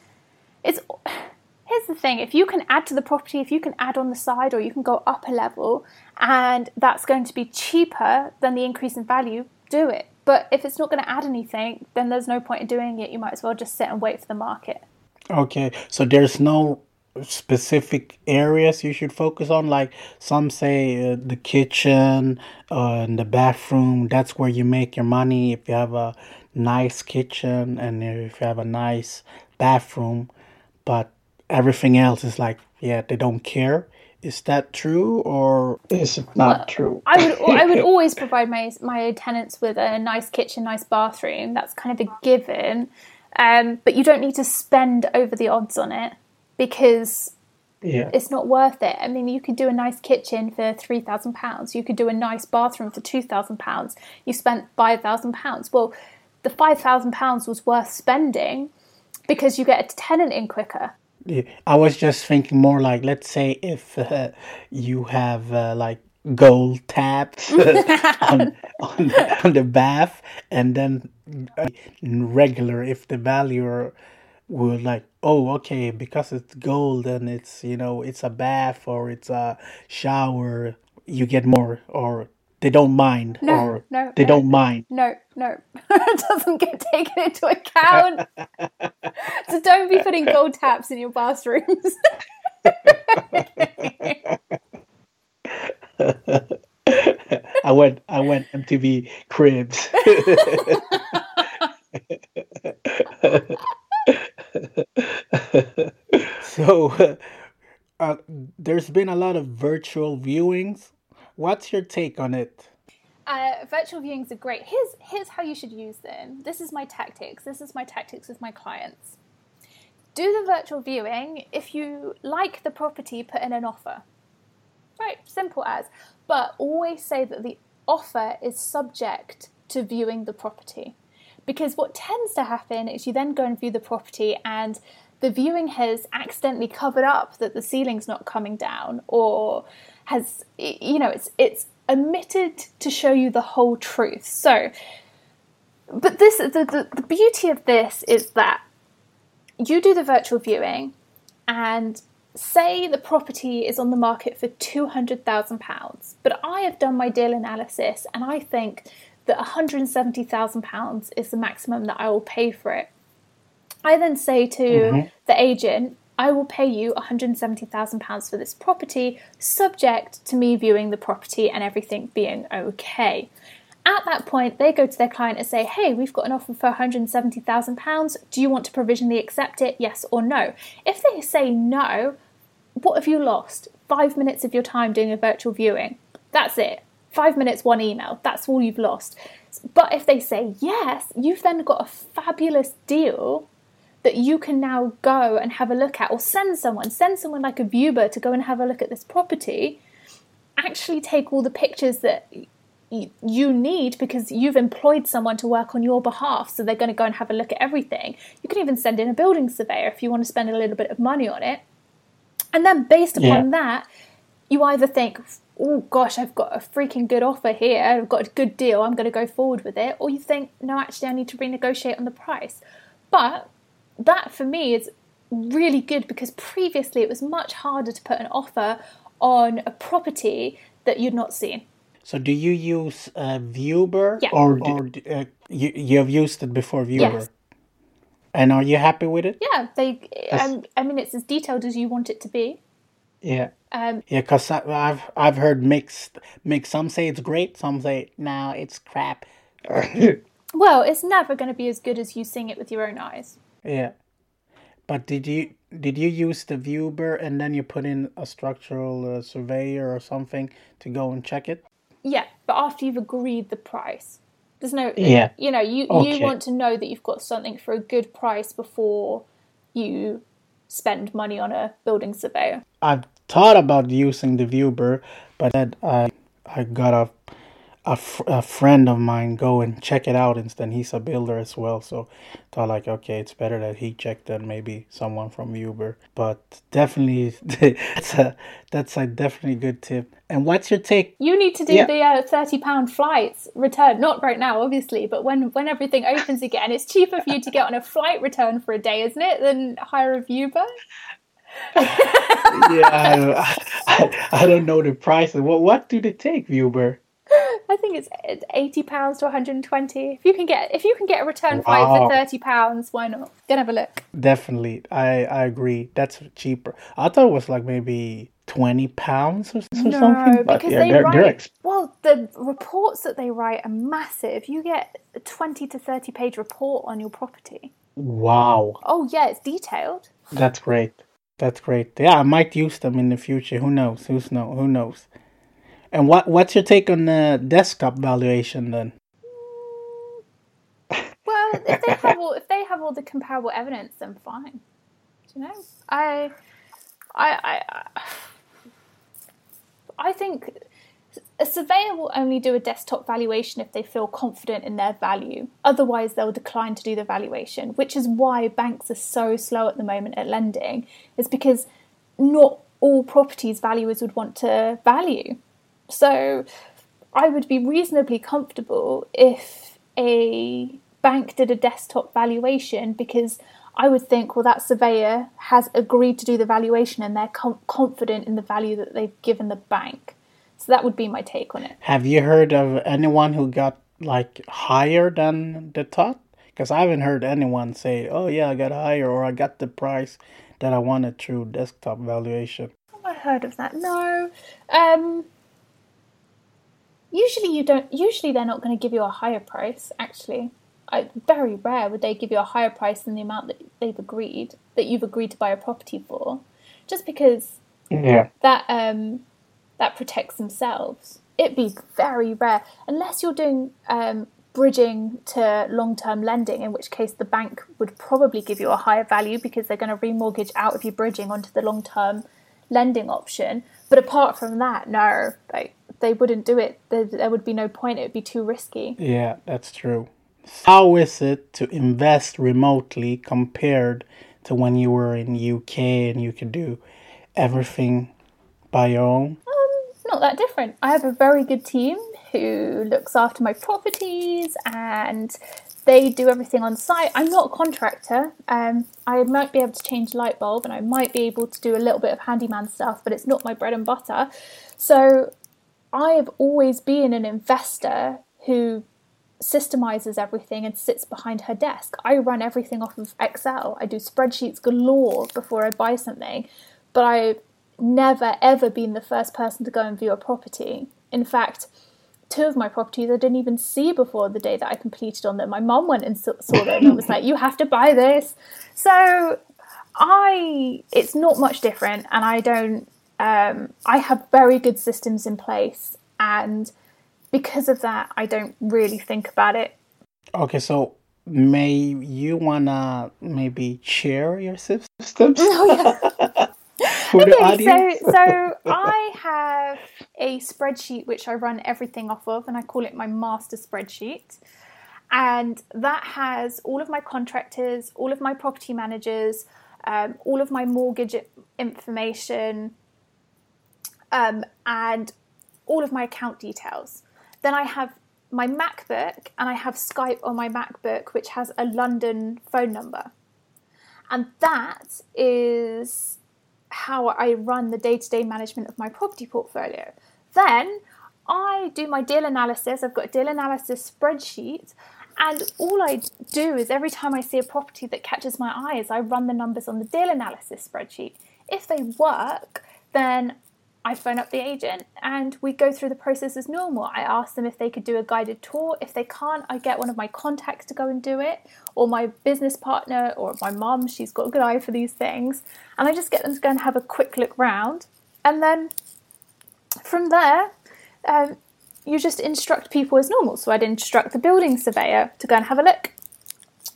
it's, here's the thing if you can add to the property, if you can add on the side or you can go up a level and that's going to be cheaper than the increase in value, do it. But if it's not going to add anything, then there's no point in doing it. You might as well just sit and wait for the market. Okay, so there's no specific areas you should focus on? Like some say uh, the kitchen uh, and the bathroom. That's where you make your money. If you have a nice kitchen and if you have a nice bathroom but everything else is like yeah they don't care. Is that true or is it not well, true. I would i would always provide my my tenants with a nice kitchen nice bathroom. That's kind of a given. Um, but you don't need to spend over the odds on it because yeah. it's not worth it. I mean, you could do a nice kitchen for three thousand pounds. You could do a nice bathroom for two thousand pounds. You spent five thousand pounds. Well, the five thousand pounds was worth spending because you get a tenant in quicker. Yeah, I was just thinking more like, let's say if uh, you have uh, like gold taps on, on, on the bath, and then uh, regular if the value will like oh okay because it's gold and it's you know it's a bath or it's a shower you get more or they don't mind no, or no, they no, don't mind. no no. It doesn't get taken into account. So don't be putting gold taps in your bathrooms. I went i went mtv cribs so uh, there's been a lot of virtual viewings. What's your take on it? Uh, virtual viewings are great. Here's here's how you should use them. This is my tactics. This is my tactics with my clients. Do the virtual viewing. If you like the property, put in an offer. Right, simple as. But always say that the offer is subject to viewing the property. Because what tends to happen is you then go and view the property and the viewing has accidentally covered up that the ceiling's not coming down or has you know it's it's omitted to show you the whole truth. So but this the, the, the beauty of this is that you do the virtual viewing and say the property is on the market for £200,000 but I have done my deal analysis and I think that £170,000 is the maximum that I will pay for it I then say to mm-hmm. the agent, I will pay you £170,000 for this property, subject to me viewing the property and everything being okay. At that point, they go to their client and say, Hey, we've got an offer for £170,000. Do you want to provisionally accept it? Yes or no? If they say no, what have you lost? Five minutes of your time doing a virtual viewing. That's it. Five minutes, one email. That's all you've lost. But if they say yes, you've then got a fabulous deal that you can now go and have a look at, or send someone, send someone like a viewer to go and have a look at this property. Actually, take all the pictures that you need because you've employed someone to work on your behalf, so they're going to go and have a look at everything. You can even send in a building surveyor if you want to spend a little bit of money on it. And then, based upon yeah. that, you either think, oh gosh, I've got a freaking good offer here, I've got a good deal, I'm going to go forward with it, or you think, no, actually, I need to renegotiate on the price. But that for me is really good because previously it was much harder to put an offer on a property that you'd not seen. So do you use uh, Viewber yeah. or, or uh, you you have used it before Viewber? Yes. And are you happy with it? Yeah, they. Um, I mean, it's as detailed as you want it to be. Yeah. Um, yeah, because I've I've heard mixed mixed. Some say it's great, some say no, it's crap. well, it's never going to be as good as you seeing it with your own eyes. Yeah, but did you did you use the Viewber and then you put in a structural uh, surveyor or something to go and check it? Yeah, but after you've agreed the price. There's no yeah. You know, you okay. you want to know that you've got something for a good price before you spend money on a building surveyor. I've thought about using the Viewber, but then I I got a a, fr- a friend of mine go and check it out instead. He's a builder as well, so thought like, okay, it's better that he checked than maybe someone from Viewber. But definitely, that's a that's a definitely good tip. And what's your take? You need to do yeah. the uh, thirty pound flights return. Not right now, obviously, but when when everything opens again, it's cheaper for you to get on a flight return for a day, isn't it, than hire a Viewber? Yeah, I, I, I, don't know the prices. What what do they take, Viewber? I think it's eighty pounds to one hundred and twenty. If you can get if you can get a return flight wow. for thirty pounds, why not? Go have a look. Definitely, I I agree. That's cheaper. I thought it was like maybe twenty pounds or, or no, something. But because yeah, they they're, write, they're exp- well, the reports that they write are massive. You get a twenty to thirty page report on your property. Wow. Oh yeah, it's detailed. That's great. That's great. Yeah, I might use them in the future. Who knows? Who's know? Who knows? And what what's your take on the desktop valuation then? Well, if they have all if they have all the comparable evidence, then fine. you know, I, I, I, I think a surveyor will only do a desktop valuation if they feel confident in their value. Otherwise, they'll decline to do the valuation, which is why banks are so slow at the moment at lending, is because not all properties valuers would want to value. So I would be reasonably comfortable if a bank did a desktop valuation because I would think, well, that surveyor has agreed to do the valuation and they're com- confident in the value that they've given the bank. So that would be my take on it. Have you heard of anyone who got like higher than the top? Because I haven't heard anyone say, "Oh yeah, I got higher" or "I got the price that I wanted through desktop valuation." Have I heard of that? No. Um, usually you don't usually they're not going to give you a higher price actually I, very rare would they give you a higher price than the amount that they've agreed that you've agreed to buy a property for just because yeah that um that protects themselves it'd be very rare unless you're doing um bridging to long-term lending in which case the bank would probably give you a higher value because they're going to remortgage out of your bridging onto the long-term lending option but apart from that no like they wouldn't do it. There, there would be no point. It would be too risky. Yeah, that's true. How is it to invest remotely compared to when you were in UK and you could do everything by your own? Not that different. I have a very good team who looks after my properties and they do everything on site. I'm not a contractor. Um, I might be able to change light bulb and I might be able to do a little bit of handyman stuff, but it's not my bread and butter. So I have always been an investor who systemizes everything and sits behind her desk. I run everything off of Excel. I do spreadsheets galore before I buy something, but I've never ever been the first person to go and view a property. In fact, two of my properties I didn't even see before the day that I completed on them. My mom went and saw them and was like, "You have to buy this." So I, it's not much different, and I don't um, I have very good systems in place, and because of that, I don't really think about it. Okay, so may you wanna maybe share your systems? Oh, yeah. For the okay, audience? so so I have a spreadsheet which I run everything off of, and I call it my master spreadsheet. And that has all of my contractors, all of my property managers, um, all of my mortgage information, um, and all of my account details. Then I have my MacBook, and I have Skype on my MacBook, which has a London phone number. And that is how I run the day to day management of my property portfolio. Then I do my deal analysis. I've got a deal analysis spreadsheet. And all I do is every time I see a property that catches my eye, is I run the numbers on the deal analysis spreadsheet. If they work, then I phone up the agent and we go through the process as normal. I ask them if they could do a guided tour. If they can't, I get one of my contacts to go and do it, or my business partner, or my mum. She's got a good eye for these things. And I just get them to go and have a quick look round. And then from there, um, you just instruct people as normal. So I'd instruct the building surveyor to go and have a look.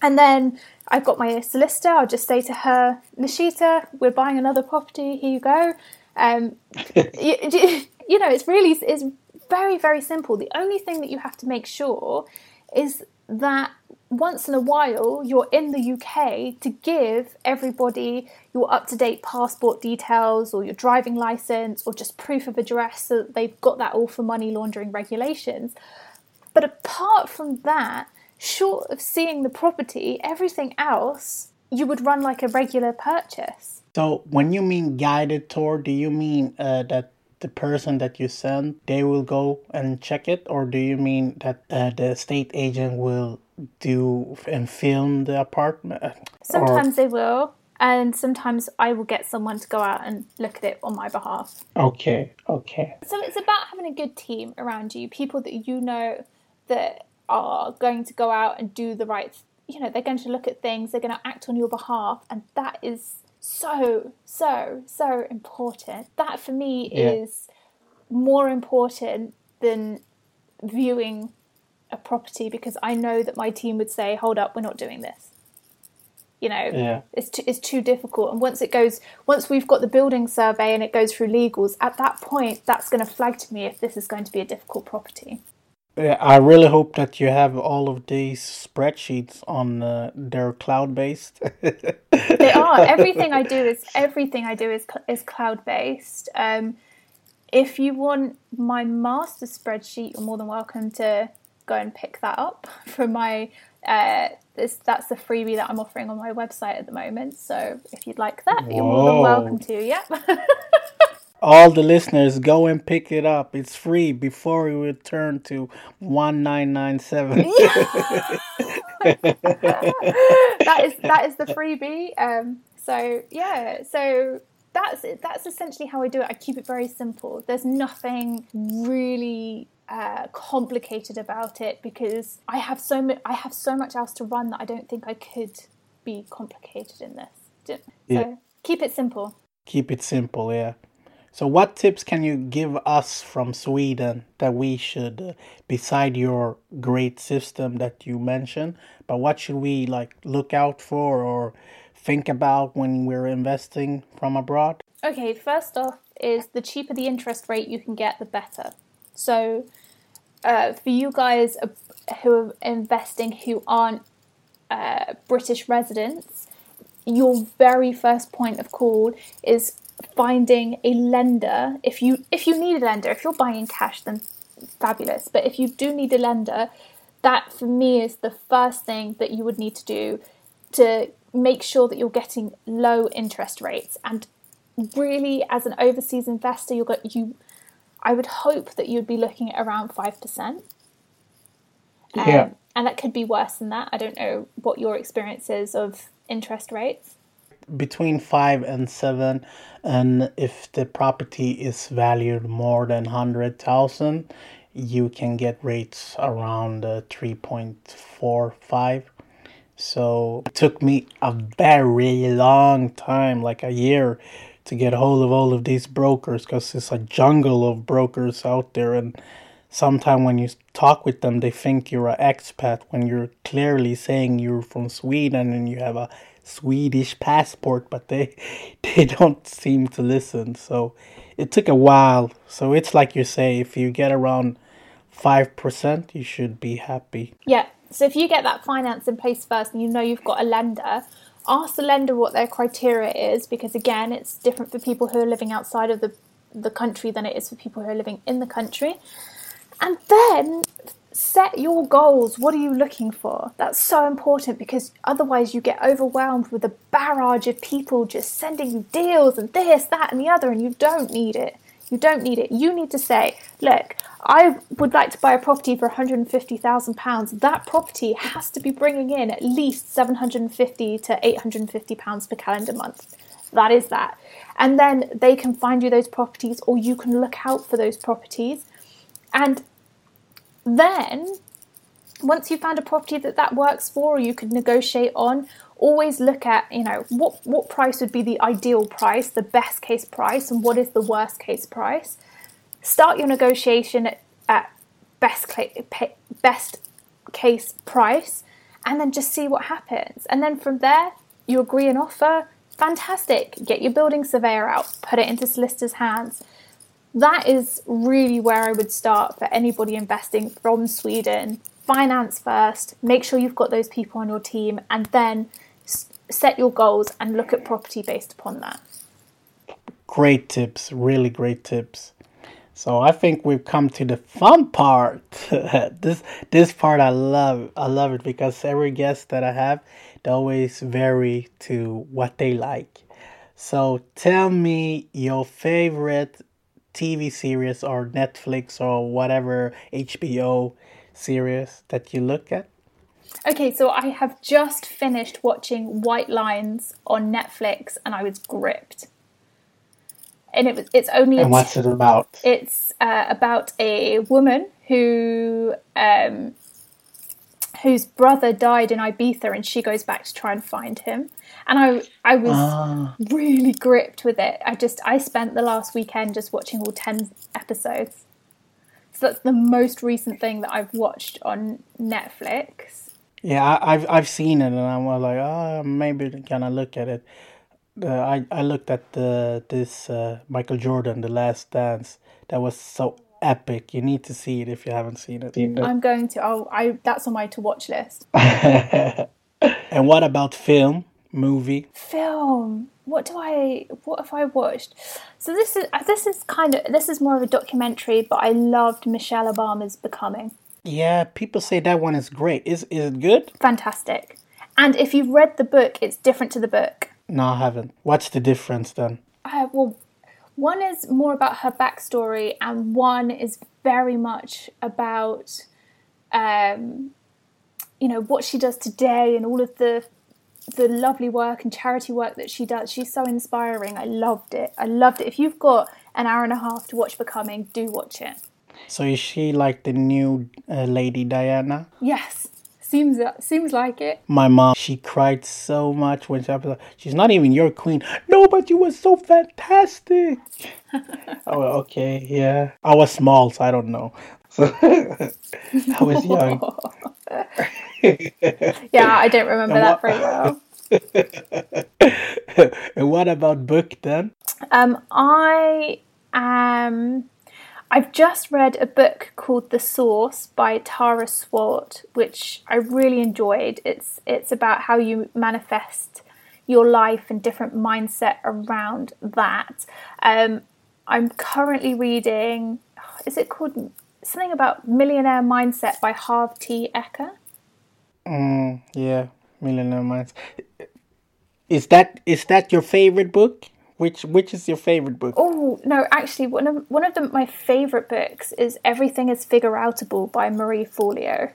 And then I've got my solicitor. I'll just say to her, Nishita, we're buying another property. Here you go. Um, you, you know, it's really it's very very simple. The only thing that you have to make sure is that once in a while you're in the UK to give everybody your up to date passport details or your driving license or just proof of address so that they've got that all for money laundering regulations. But apart from that, short of seeing the property, everything else you would run like a regular purchase. So when you mean guided tour, do you mean uh, that the person that you send they will go and check it, or do you mean that uh, the estate agent will do and film the apartment? Uh, Sometimes or... they will, and sometimes I will get someone to go out and look at it on my behalf. Okay, okay. So it's about having a good team around you, people that you know that are going to go out and do the right. You know, they're going to look at things, they're going to act on your behalf, and that is so, so, so important. That for me yeah. is more important than viewing a property because I know that my team would say, "Hold up, we're not doing this." You know, yeah. it's too, it's too difficult. And once it goes, once we've got the building survey and it goes through legals, at that point, that's going to flag to me if this is going to be a difficult property. I really hope that you have all of these spreadsheets on uh, they're cloud based. they are. Everything I do is everything I do is is cloud based. Um, if you want my master spreadsheet, you're more than welcome to go and pick that up from my. Uh, this, that's the freebie that I'm offering on my website at the moment. So if you'd like that, Whoa. you're more than welcome to. Yep. all the listeners go and pick it up. It's free before we return to 1997 that is that is the freebie. Um, so yeah so that's that's essentially how i do it. I keep it very simple. There's nothing really uh, complicated about it because i have so much i have so much else to run that i don't think i could be complicated in this. So yeah. keep it simple. Keep it simple yeah so, what tips can you give us from Sweden that we should, uh, beside your great system that you mentioned, but what should we like look out for or think about when we're investing from abroad? Okay, first off, is the cheaper the interest rate you can get, the better. So, uh, for you guys who are investing who aren't uh, British residents, your very first point of call is finding a lender if you if you need a lender if you're buying cash then fabulous but if you do need a lender that for me is the first thing that you would need to do to make sure that you're getting low interest rates and really as an overseas investor you'll get you I would hope that you'd be looking at around 5%. Um, yeah. And that could be worse than that. I don't know what your experience is of interest rates between five and seven, and if the property is valued more than hundred thousand, you can get rates around uh, three point four five. So it took me a very long time, like a year, to get hold of all of these brokers because it's a jungle of brokers out there and sometimes when you talk with them, they think you're an expat when you're clearly saying you're from Sweden and you have a Swedish passport, but they they don't seem to listen. So it took a while. So it's like you say, if you get around five percent, you should be happy. Yeah. So if you get that finance in place first, and you know you've got a lender, ask the lender what their criteria is, because again, it's different for people who are living outside of the the country than it is for people who are living in the country. And then set your goals. What are you looking for? That's so important because otherwise you get overwhelmed with a barrage of people just sending you deals and this, that, and the other, and you don't need it. You don't need it. You need to say, look, I would like to buy a property for £150,000. That property has to be bringing in at least £750 to £850 per calendar month. That is that. And then they can find you those properties or you can look out for those properties. And then once you've found a property that that works for or you could negotiate on. Always look at you know what what price would be the ideal price the best case price and what is the worst case price. Start your negotiation at, at best best case price and then just see what happens. And then from there you agree an offer fantastic. Get your building surveyor out put it into solicitor's hands that is really where I would start for anybody investing from Sweden. Finance first, make sure you've got those people on your team, and then set your goals and look at property based upon that. Great tips, really great tips. So I think we've come to the fun part. this this part I love. I love it because every guest that I have, they always vary to what they like. So tell me your favorite TV series or Netflix or whatever HBO series that you look at? Okay, so I have just finished watching White Lines on Netflix and I was gripped. And it was it's only And what's it about? It's uh, about a woman who um, whose brother died in Ibiza and she goes back to try and find him and I I was ah. really gripped with it. I just I spent the last weekend just watching all ten episodes. So that's the most recent thing that I've watched on Netflix. Yeah, I, have I've seen it, and I'm like, oh, maybe can I look at it? Uh, I I looked at the this uh, Michael Jordan, The Last Dance. That was so epic. You need to see it if you haven't seen it. I'm going to. Oh, I that's on my to watch list. and what about film? movie? Film. What do I? What have I watched? So this is uh, this is kind of this is more of a documentary, but I loved Michelle Obama's Becoming. Yeah, people say that one is great. Is is it good? Fantastic. And if you've read the book, it's different to the book. No, I haven't. What's the difference then? Uh, well, one is more about her backstory, and one is very much about, um, you know, what she does today and all of the the lovely work and charity work that she does. She's so inspiring. I loved it. I loved it. If you've got an hour and a half to watch Becoming, do watch it. So is she like the new uh, Lady Diana? Yes. Seems seems like it. My mom, she cried so much when she was she's not even your queen. No, but you were so fantastic. oh, okay, yeah. I was small, so I don't know. So I was young. yeah, I don't remember that very well. and what about book then? Um, I am. I've just read a book called The Source by Tara Swart, which I really enjoyed. It's it's about how you manifest your life and different mindset around that. Um, I'm currently reading. Is it called something about millionaire mindset by Harv T. Eker? Mm, yeah, Millionaire Minds. Is that is that your favorite book? Which which is your favorite book? Oh no, actually, one of one of the, my favorite books is Everything Is Figure Outable by Marie Forleo.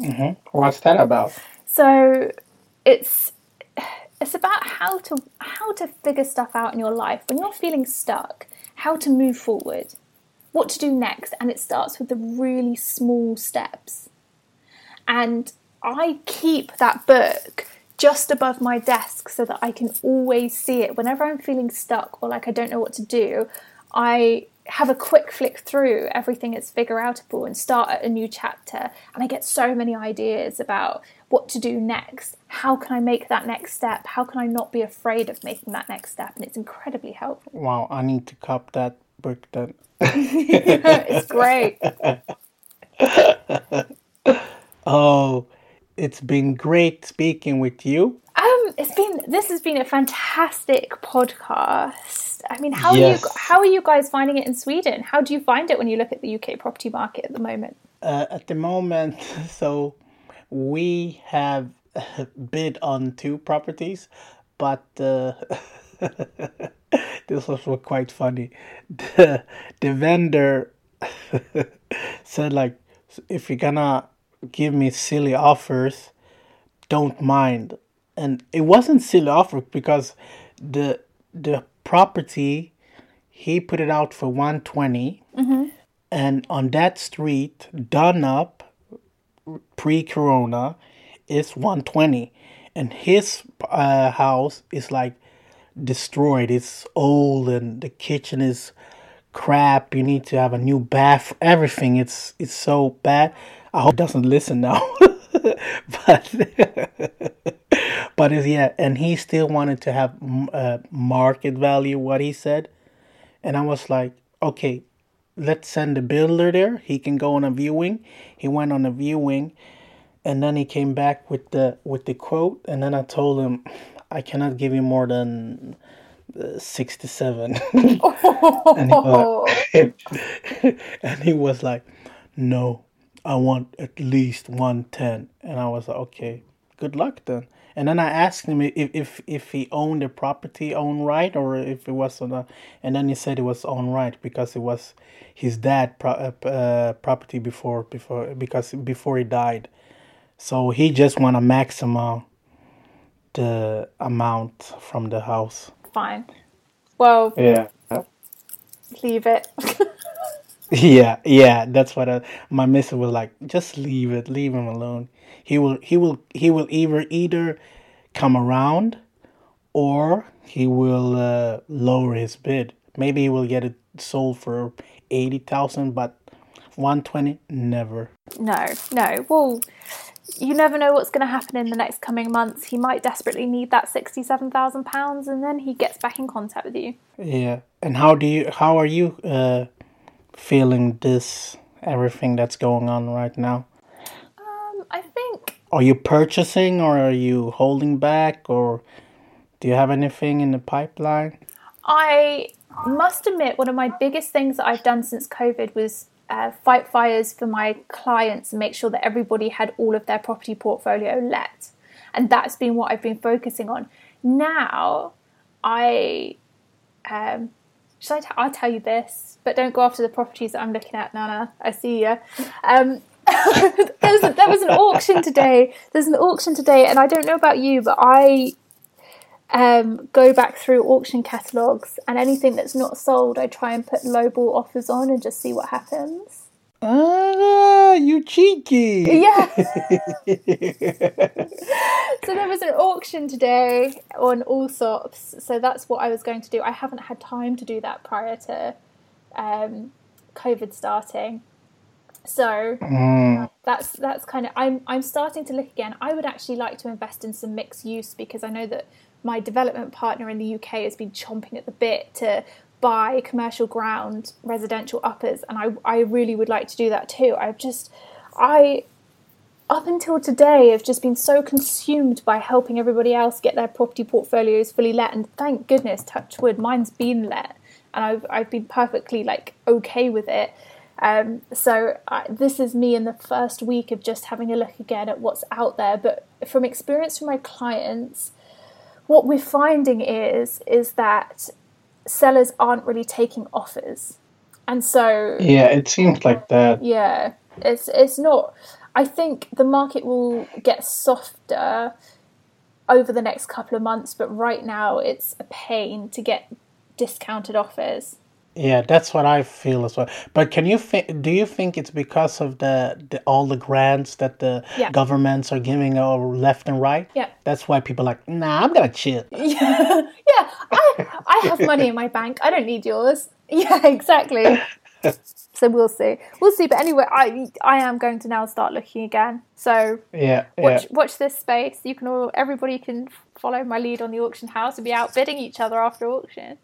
Mm-hmm. What's that about? So, it's it's about how to how to figure stuff out in your life when you're feeling stuck. How to move forward, what to do next, and it starts with the really small steps. And I keep that book just above my desk so that I can always see it. Whenever I'm feeling stuck or like I don't know what to do, I have a quick flick through everything is figure outable and start at a new chapter. And i get so many ideas about what to do next. How can i make that next step? How can i not be afraid of making that next step? And it's incredibly helpful. Wow, I need to cop that book then. it's great. Oh, it's been great speaking with you. um it's been this has been a fantastic podcast i mean how are you how are you guys finding it in sweden how do you find it when you look at the uk property market at the moment Uh, at the moment, so we have bid on two properties, but uh, this was quite funny. The, the vendor said like, if you're gonna give me silly offers, don't mind. And it wasn't silly offer because the the property he put it out for 120 and on that street done up pre-corona is 120 and his uh, house is like destroyed. It's old and the kitchen is crap. You need to have a new bath everything. It's it's so bad i hope he doesn't listen now but but it's, yeah and he still wanted to have uh, market value what he said and i was like okay let's send the builder there. He can go on a viewing. He went on a viewing, and then he came back with the with the quote. And then I told him, I cannot give you more than uh, sixty-seven. and, he was, and he was like, "No, I want at least one ten. And I was like, "Okay, good luck then." And then I asked him if if, if he owned the property own right or if it was on a, and then he said it was own right because it was his dad pro, uh, uh, property before before because before he died, so he just want to maximize the amount from the house. fine well Yeah. leave it Yeah, yeah, that's what I, my missus was like. Just leave it, leave him alone. He will, he will, he will either either come around, or he will uh, lower his bid. Maybe he will get it sold for eighty thousand, but one twenty, never. No, no. Well, you never know what's going to happen in the next coming months. He might desperately need that sixty-seven thousand pounds, and then he gets back in contact with you. Yeah, and how do you, how are you uh, feeling this everything that's going on right now? Um, I think Are you purchasing or are you holding back or do you have anything in the pipeline? I must admit one of my biggest things that I've done since COVID was uh, fight fires for my clients and make sure that everybody had all of their property portfolio let, and that's been what I've been focusing on. Now, I um, I'll tell you this, but don't go after the properties that I'm looking at, Nana. I see you. Um, there, was there was an auction today. There's an auction today, and I don't know about you, but I um, go back through auction catalogues, and anything that's not sold, I try and put lowball offers on and just see what happens. Ah, you cheeky. Yeah. so there was an auction today on Allsops, so that's what I was going to do. I haven't had time to do that prior to um, COVID starting. So Mm, that's that's kind of I'm I'm starting to look again. I would actually like to invest in some mixed use because I know that my development partner in the UK has been chomping at the bit to buy commercial ground residential uppers and I I really would like to do that too. I've just I up until today have just been so consumed by helping everybody else get their property portfolios fully let and thank goodness touch wood mine's been let and I've I've been perfectly like okay with it. Um, so this is me in the first week of just having a look again at what's out there. But from experience from my clients, what we're finding is is that sellers aren't really taking offers, and so yeah, it seems like that. yeah, it's it's not. I think the market will get softer over the next couple of months, but right now it's a pain to get discounted offers. Yeah, that's what I feel as well. But can you think? Do you think it's because of the, the all the grants that the Yeah. governments are giving uh, left and right? Yeah. That's why people are like, nah, I'm gonna chill. Yeah, yeah. I I have money in my bank. I don't need yours. Yeah, exactly. so we'll see. We'll see. But anyway, I I am going to now start looking again. So Yeah, watch yeah. watch this space. You can all everybody can follow my lead on the auction house and be outbidding each other after auction.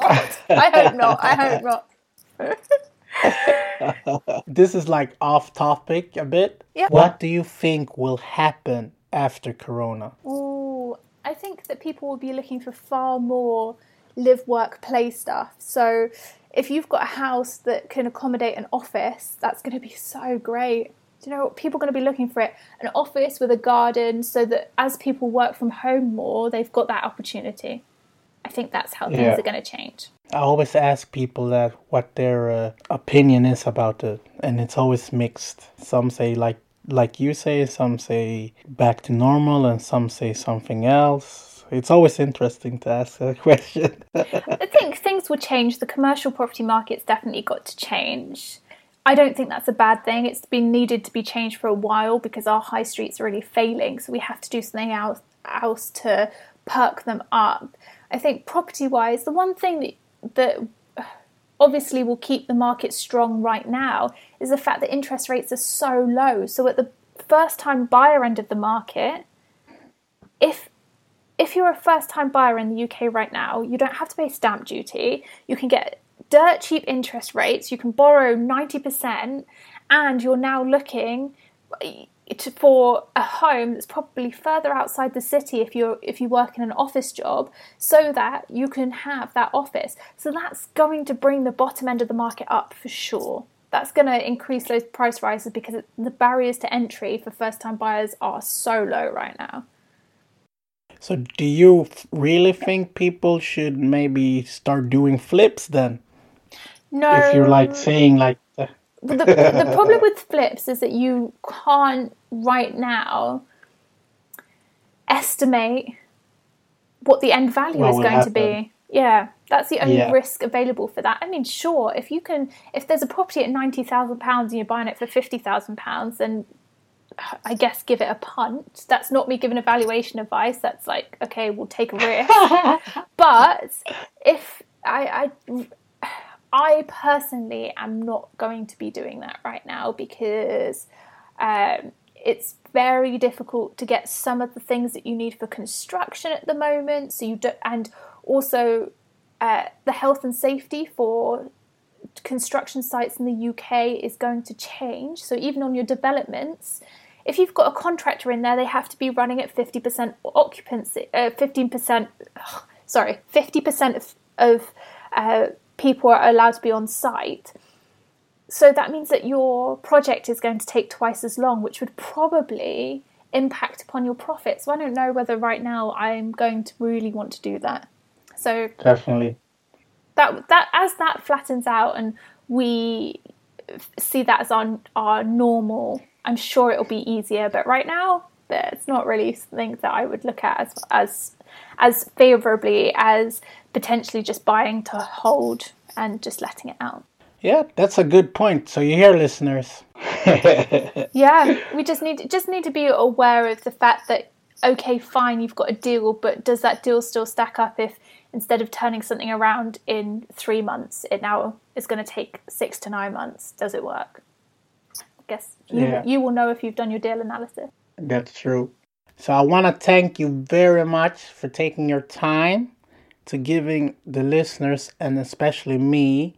I hope not. I hope not. This is like off topic a bit. Yeah. What do you think will happen after Corona? Ooh, I think that people will be looking for far more live, work, play stuff. So if you've got a house that can accommodate an office, that's going to be so great. Do you know what? People are going to be looking for it? An office with a garden so that as people work from home more, they've got that opportunity. I think that's how things Yeah. are going to change. I always ask people that what their uh, opinion is about it, and it's always mixed. Some say like like you say, some say back to normal, and some say something else. It's always interesting to ask that question. I think things will change. The commercial property market's definitely got to change. I don't think that's a bad thing. It's been needed to be changed for a while because our high streets are really failing, so we have to do something else, else to perk them up. I think property wise, the one thing that, that obviously will keep the market strong right now is the fact that interest rates are so low. So at the first time buyer end of the market, if if you're a first time buyer in the UK right now, you don't have to pay stamp duty. You can get dirt cheap interest rates. You can borrow 90%, and you're now looking to, for a home that's probably further outside the city if you're if you work in an office job so that you can have that office. So that's going to bring the bottom end of the market up for sure. That's going to increase those price rises because the barriers to entry for first time buyers are so low right now. So, do you really think people should maybe start doing flips then? no. If you're like saying like, the, the problem with flips is that you can't right now estimate what the end value What is going to be. Yeah, that's the only Yeah. risk available for that. I mean, sure, if you can, if there's a property at ninety thousand pounds and you're buying it for fifty thousand pounds, then I guess give it a punt. That's not me giving a valuation advice. That's like, okay, we'll take a risk. but if I, I I personally am not going to be doing that right now because um, it's very difficult to get some of the things that you need for construction at the moment. So you do, and also uh, the health and safety for construction sites in the UK is going to change. So even on your developments, if you've got a contractor in there, they have to be running at fifty percent occupancy, uh, fifteen percent. Sorry, fifty percent of, of uh, people are allowed to be on site. So that means that your project is going to take twice as long, which would probably impact upon your profits. So I don't know whether right now I'm going to really want to do that. So definitely. that that as that flattens out and we see that as our our normal, I'm sure it'll be easier. But right now, it's not really something that I would look at as as as favourably as potentially just buying to hold and just letting it out. Yeah, that's a good point. So you hear, listeners. Yeah, we just need just need to be aware of the fact that okay, fine, you've got a deal, but does that deal still stack up if instead of turning something around in three months, it now is going to take six to nine months? Does it work? I guess you, Yeah. you will know if you've done your deal analysis. That's true. So I want to thank you very much for taking your time to giving the listeners and especially me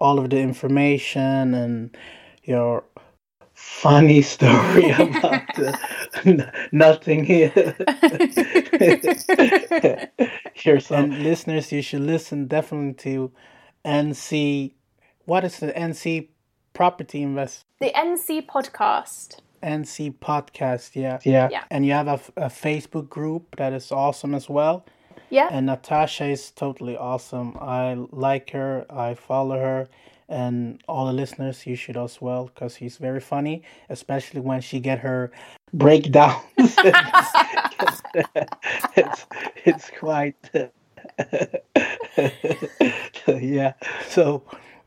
all of the information and your funny story about the, nothing here. Here's some listeners. You should listen definitely to NC. What is the NC Property Invest? The NC podcast. NC podcast, yeah. yeah. Yeah. And you have a, a Facebook group that is awesome as well. Yeah. And Natasha is totally awesome. I like her, I follow her, and all the listeners, you should as well, because she's very funny, especially when she get her breakdowns. it's, it's quite, yeah. So,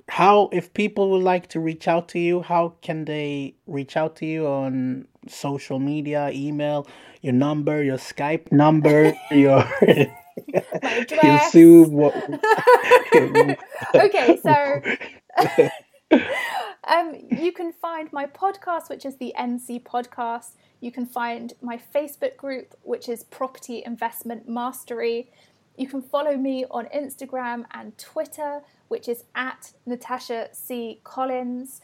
how if people would like to reach out to you how can they reach out to you on social media email your number your skype number your You address. assume what? okay, so um, you can find my podcast, which is the NC Podcast. You can find my Facebook group, which is Property Investment Mastery. You can follow me on Instagram and Twitter, which is at Natasha C. Collins.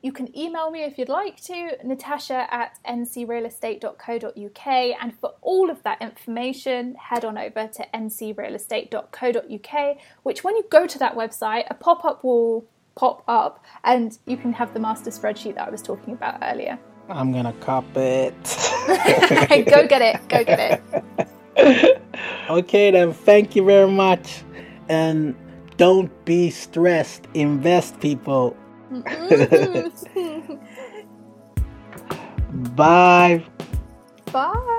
You can email me if you'd like to, natasha at ncrealestate.co.uk. And for all of that information, head on over to ncrealestate.co.uk, which when you go to that website, a pop up will pop up and you can have the master spreadsheet that I was talking about earlier. I'm gonna cop it. go get it, go get it. okay, then. Thank you very much, and don't be stressed. Invest, people. Bye. Bye.